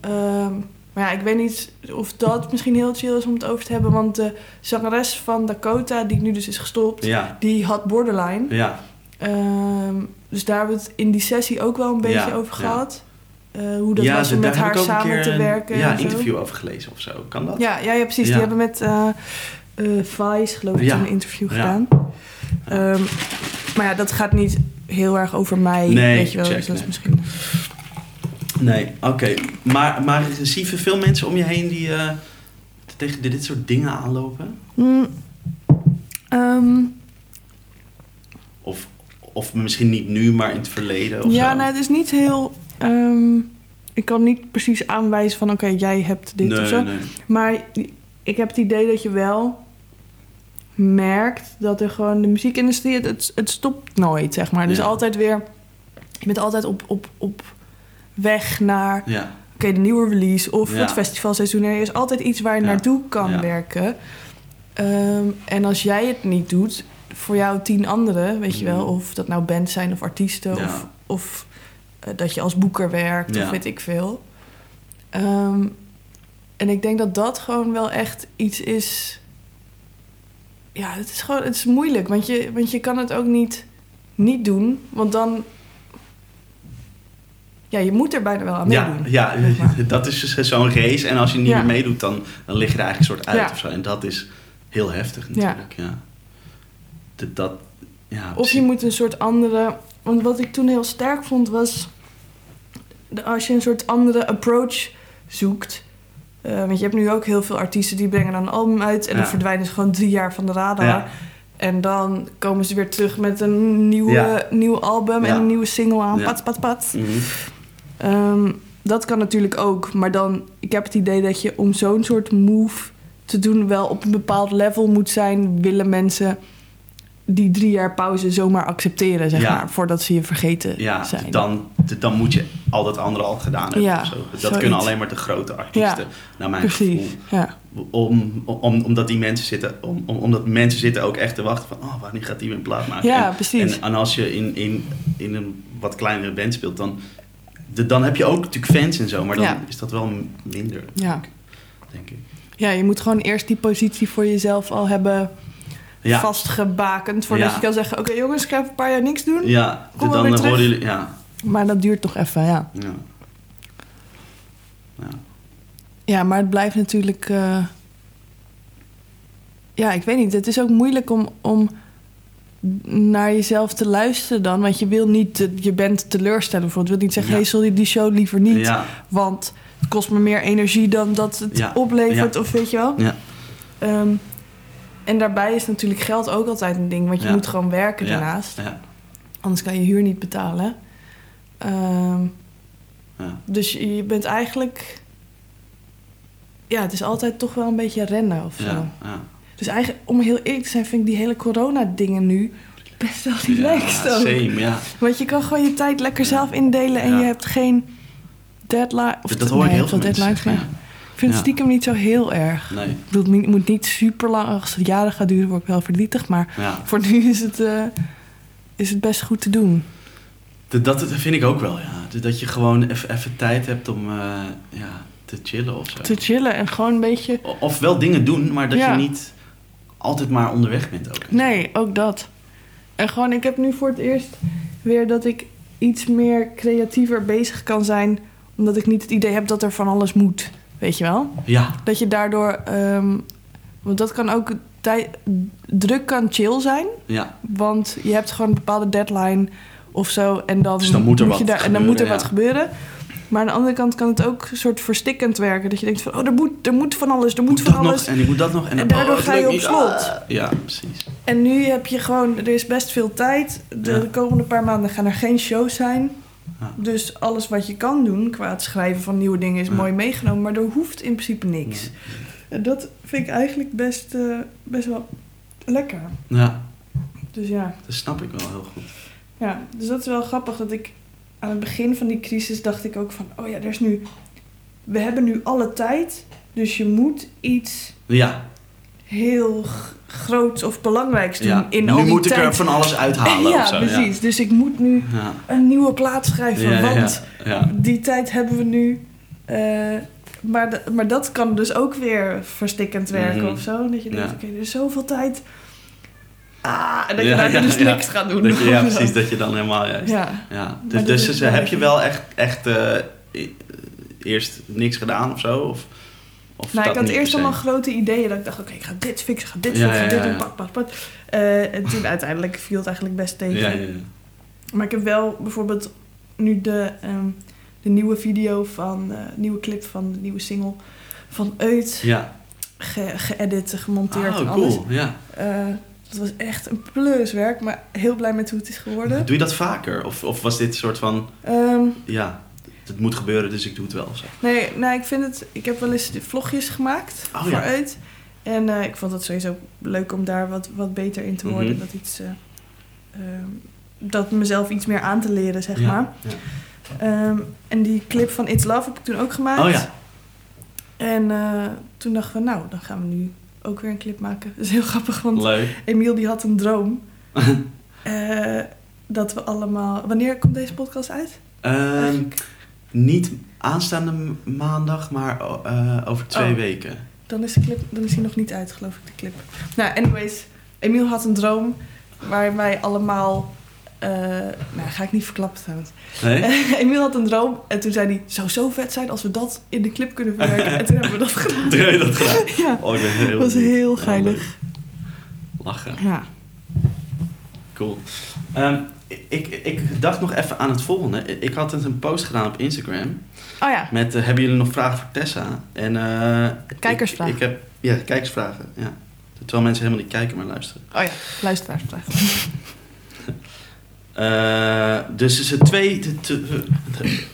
ehm, maar ja, ik weet niet of dat misschien heel chill is om het over te hebben. Want de zangeres van Dakota, die nu dus is gestopt...
Ja.
die had borderline.
Ja.
Ehm, dus daar hebben we het in die sessie ook wel een beetje
Ja,
over gehad. Eh, hoe dat
ja,
was om met haar
een
samen te
een-
werken.
Ja,
en zo.
interview over gelezen of zo. Kan dat?
Ja, ja, ja precies.
Ja.
Die hebben met eh eh, Vice, geloof ik, een interview
Ja.
gedaan. Ehm, maar ja, dat gaat niet heel erg over mij,
Nee,
weet je wel.
check,
dus dat is
nee.
misschien...
Nee, oké. Maar, maar zie je veel mensen om je heen die tegen dit soort dingen aanlopen?
Mm, ehm,
Of, of misschien niet nu, maar in het verleden of
ja,
zo?
nou, het is niet heel... ehm, ik kan niet precies aanwijzen van, oké, jij hebt dit
nee,
of zo.
nee.
Maar ik heb het idee dat je wel merkt dat er gewoon de muziekindustrie, het, het, het stopt nooit, zeg maar. Dus
Ja.
altijd weer, je bent altijd op, op, op weg naar,
Ja,
oké, de nieuwe release of
Ja.
het festivalseizoen. Er is altijd iets waar je naartoe kan werken. Ehm, en als jij het niet doet, voor jou tien anderen, weet je wel,
Mhm.
of dat nou bands zijn of artiesten of, of dat je als boeker werkt
Ja.
of weet ik veel. Ehm, en ik denk dat dat gewoon wel echt iets is. Ja, het is gewoon het is moeilijk, want je, want je kan het ook niet, niet doen, want dan. Ja, je moet er bijna wel aan
ja,
meedoen.
ja
zeg maar.
dat is dus zo'n race. En als je niet
Ja.
meer meedoet, dan, dan lig je er eigenlijk een soort uit
Ja.
of zo. En dat is heel heftig natuurlijk. Ja. Dat, dat, ja,
Of je moet een soort andere. Want wat ik toen heel sterk vond was. Als je een soort andere approach zoekt. eh, want je hebt nu ook heel veel artiesten die brengen dan een album uit. En dan verdwijnen ze gewoon drie jaar van de radar.
Ja.
En dan komen ze weer terug met een nieuwe,
Ja.
nieuw album en een nieuwe single aan. Pat, pat, pat. Dat kan natuurlijk ook. Maar dan, ik heb het idee dat je om zo'n soort move te doen wel op een bepaald level moet zijn. Willen mensen die drie jaar pauze zomaar accepteren, zeg
Ja.
maar, voordat ze je vergeten
Ja,
zijn.
dan, dan moet je al dat andere al gedaan hebben.
Ja,
zo. Dat
zoiets.
kunnen alleen maar de grote artiesten, naar mijn
Precies,
gevoel.
ja.
Om, om, omdat die mensen zitten, om, om- omdat mensen zitten ook echt te wachten van, oh, wanneer gaat die weer een plaat maken?
Ja,
en,
precies.
En, en als je in, in, in een wat kleinere band speelt, dan, de, dan heb je ook natuurlijk fans en zo, maar dan is dat wel minder,
Ja.
denk ik.
ja, je moet gewoon eerst die positie voor jezelf al hebben
Ja,
vastgebakend. Voordat
Ja.
je kan zeggen, oké jongens, ik ga even een paar jaar niks doen.
ja
Kom wel
dan
weer
eh, horen
terug.
jullie, ja,
Maar dat duurt toch even, ja.
ja. ja.
Ja, maar het blijft natuurlijk. eh, Ja, ik weet niet. Het is ook moeilijk om, om naar jezelf te luisteren dan. Want je wil niet je band teleurstellen. Bijvoorbeeld. Je wilt niet zeggen:
Ja.
hey, sorry, die show liever niet. Want het kost me meer energie dan dat het oplevert. Of weet je wel.
ja,
Ehm, en daarbij is natuurlijk geld ook altijd een ding. Want je
Ja.
moet gewoon werken daarnaast.
ja,
Anders kan je huur niet betalen. Ehm,
ja.
dus je bent eigenlijk. ja, het is altijd toch wel een beetje rennen of zo. Dus eigenlijk, om heel eerlijk te zijn, vind ik die hele corona-dingen nu best wel relaxed
ja, same, ja.
Want je kan gewoon je tijd lekker zelf indelen en
Ja.
je hebt geen deadline. Of
Dat hoor ik heel veel
deadlines, vind het stiekem niet zo heel erg.
Nee,
Ik bedoel, het moet niet super lang, als het jaren gaat duren, word ik wel verdrietig. Maar voor nu is het, eh, is het best goed te doen.
Dat, dat vind ik ook wel, ja. Dat je gewoon even even tijd hebt om eh, ja, te chillen of zo.
Te chillen en gewoon een beetje...
Of wel dingen doen, maar dat
Ja.
je niet altijd maar onderweg bent ook.
Nee, ook dat. En gewoon, ik heb nu voor het eerst weer dat ik iets meer creatiever bezig kan zijn. Omdat ik niet het idee heb dat er van alles moet. Weet je wel?
Ja,
Dat je daardoor... ehm, want dat kan ook... Tij, druk kan chill zijn.
ja.
Want je hebt gewoon een bepaalde deadline of zo. En dan,
Dus dan moet er
je
wat
daar, En dan moet er
gebeuren,
wat gebeuren. Maar aan de andere kant kan het ook een soort verstikkend werken. Dat je denkt van, oh, er moet, er moet van alles, er moet,
Moet
van alles.
nog en ik moet dat nog. En,
En daardoor
oh,
ga je op slot.
Ah. ja, precies.
En nu heb je gewoon, er is best veel tijd. De
Ja.
komende paar maanden gaan er geen shows zijn.
Ja.
Dus alles wat je kan doen qua het schrijven van nieuwe dingen is
Ja.
mooi meegenomen. Maar er hoeft in principe niks. En dat vind ik eigenlijk best, eh, best wel lekker.
Ja,
Dus ja.
dat snap ik wel heel goed.
Ja, dus dat is wel grappig dat ik aan het begin van die crisis dacht ik ook van, oh ja, er is nu, we hebben nu alle tijd, dus je moet iets
Ja,
heel g- groots of belangrijks doen
ja.
in
nu
al die
moet ik er van alles uithalen
ja,
of zo.
precies. Dus ik moet nu
Ja.
een nieuwe plaat schrijven, want die tijd hebben we nu. Eh, maar, de- maar dat kan dus ook weer verstikkend werken
Mhm.
of zo. Dat je denkt, oké, er is zoveel tijd. Ah, en dat je daar dus niks gaat doen.
Dat je, ja, precies. Dat je dan helemaal juist.
Ja.
Ja, dus, dus dus, heb je wel echt, echt eh, eerst niks gedaan of zo? Of, of
Nou, ik had eerst allemaal grote ideeën. Dat ik dacht, oké, ik ga dit fixen, ik ga dit
Ja,
fixen,
ja,
dit doen, pak, pak, pak. Eh, en toen uiteindelijk viel het eigenlijk best tegen.
Ja, ja, ja.
Maar ik heb wel bijvoorbeeld nu de, ehm, de nieuwe video van, eh nieuwe clip van de nieuwe single van Uit
Ja.
ge- geëdit, gemonteerd
Oh,
en alles.
cool. Ja.
Eh, dat was echt een pluswerk, maar heel blij met hoe het is geworden.
Doe je dat vaker? Of, of was dit een soort van,
Ehm,
ja, het moet gebeuren, dus ik doe het wel zo?
nee, nou, ik vind het... Ik heb wel eens vlogjes gemaakt
Oh,
voor
ja.
Uit. En eh, ik vond het sowieso leuk om daar wat, wat beter in te worden.
Mhm.
Dat iets... eh, ehm, dat mezelf iets meer aan te leren, zeg
Ja,
maar.
ja.
Ehm, en die clip van It's Love heb ik toen ook gemaakt.
Oh ja.
En eh, toen dachten we, nou, dan gaan we nu ook weer een clip maken. Dat is heel grappig, want
Leuk.
Emiel die had een droom. dat we allemaal... Wanneer komt deze podcast uit?
Ehm, niet aanstaande maandag, maar eh, over twee
Oh.
weken.
Dan is, de clip, dan is hij nog niet uit, geloof ik, de clip. Nou, anyways. Emiel had een droom waar wij allemaal... eh, nou, ga ik niet verklappen trouwens.
Nee?
Emiel had een droom en toen zei hij... zou zo vet zijn als we dat in de clip kunnen verwerken. en toen hebben we dat gedaan.
Toen heb je dat gedaan?
Ja,
Oh, ik ben heel
dat was heel geinig.
Lachen.
Ja.
Cool. Ehm, ik, ik dacht nog even aan het volgende. Ik had een post gedaan op Instagram.
Oh ja,
Met, eh, hebben jullie nog vragen voor Tessa? En, eh,
Kijkersvragen.
Ik, ik heb, ja, kijkersvragen. Ja. Terwijl mensen helemaal niet kijken, maar luisteren.
oh ja, luisteraarsvraag.
Eh, dus er zijn twee de, de,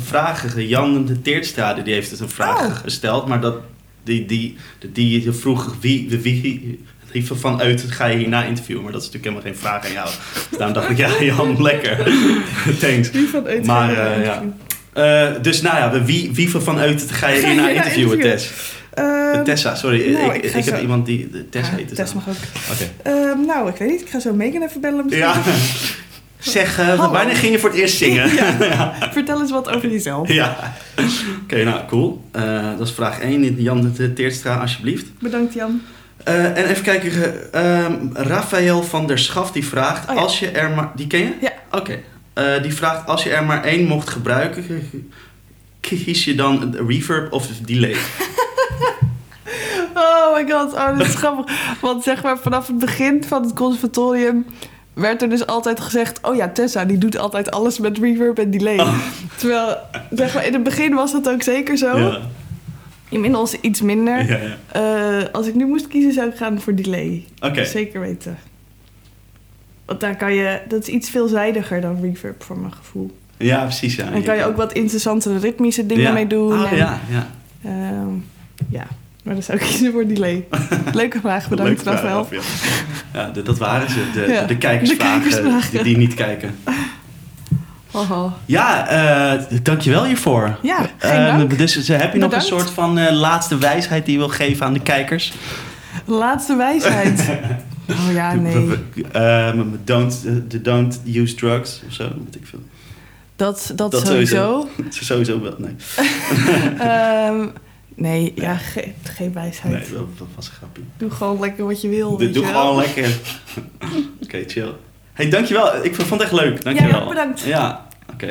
vragen. Jan de Teertstrade die heeft dus een vraag
Oh.
gesteld. Maar dat, die, die, die, die vroeg wie, wie, wie, wie vanuit ga je hierna interviewen. Maar dat is natuurlijk helemaal geen vraag aan jou. Dus daarom dacht ik, ja Jan, lekker. Thanks.
Van
Maar, eh,
interviewen?
Eh, dus nou ja, wie, wie vanuit ga je
Ga je
hierna interviewen? Tess?
Ehm,
Tessa, sorry.
nou,
ik,
ik
heb iemand die de Tess
ja,
heet. dus
Tess mag ook.
Oké.
Ehm, nou, ik weet niet. Ik ga zo Megan even bellen misschien.
Ja. Zeg, eh,
Hallo.
wanneer ging je voor het eerst zingen?
Ja. Vertel eens wat over jezelf.
Ja. Oké, nou, cool. Eh, dat is vraag 1. Jan de Teerstra, alsjeblieft.
Bedankt Jan.
Eh, en even kijken. ehm Rafael van der Schaf die vraagt...
Oh ja.
als je er maar... Die ken je?
Ja.
Oké. Eh, die vraagt... Als je er maar één mocht gebruiken... Kies je dan reverb of delay?
Oh my god, oh, dat is grappig. Want zeg maar vanaf het begin van het conservatorium werd er dus altijd gezegd... oh ja, Tessa, die doet altijd alles met reverb en delay.
Oh.
Terwijl, zeg maar, in het begin was dat ook zeker zo.
Ja.
Inmiddels iets minder.
Ja, ja.
Eh, als ik nu moest kiezen, zou ik gaan voor delay.
Oké.
Zeker weten. Want daar kan je... Dat is iets veelzijdiger dan reverb, voor mijn gevoel.
Ja, precies. Ja.
En kan je ook wat interessantere ritmische dingen mee doen. En,
ja, ja.
ehm, Ja, maar dan zou ik kiezen voor delay. Leuke vraag, bedankt
Leuke vraag, Ja, Ja, dat waren ze. De, de kijkersvragen,
de kijkersvragen.
Die, die niet kijken.
Haha.
Ja, eh dankjewel hiervoor.
Ja,
Ehm,
dank.
dus eh, heb je nog een soort van eh, laatste wijsheid die je wil geven aan de kijkers?
Laatste wijsheid. Oh ja, nee.
Ehm, don't, eh, don't use drugs of zo, weet ik veel.
Dat, dat,
Dat
sowieso.
Sowieso wel, nee.
Ehm, nee, ja, ge- geen wijsheid.
Nee, dat, was een grapje.
Doe gewoon lekker wat je wil.
Doe,
weet
doe
je wel.
gewoon lekker. Oké, chill. Hey, dankjewel. Ik vond het echt leuk. Dankjewel.
Ja, bedankt.
Ja, oké.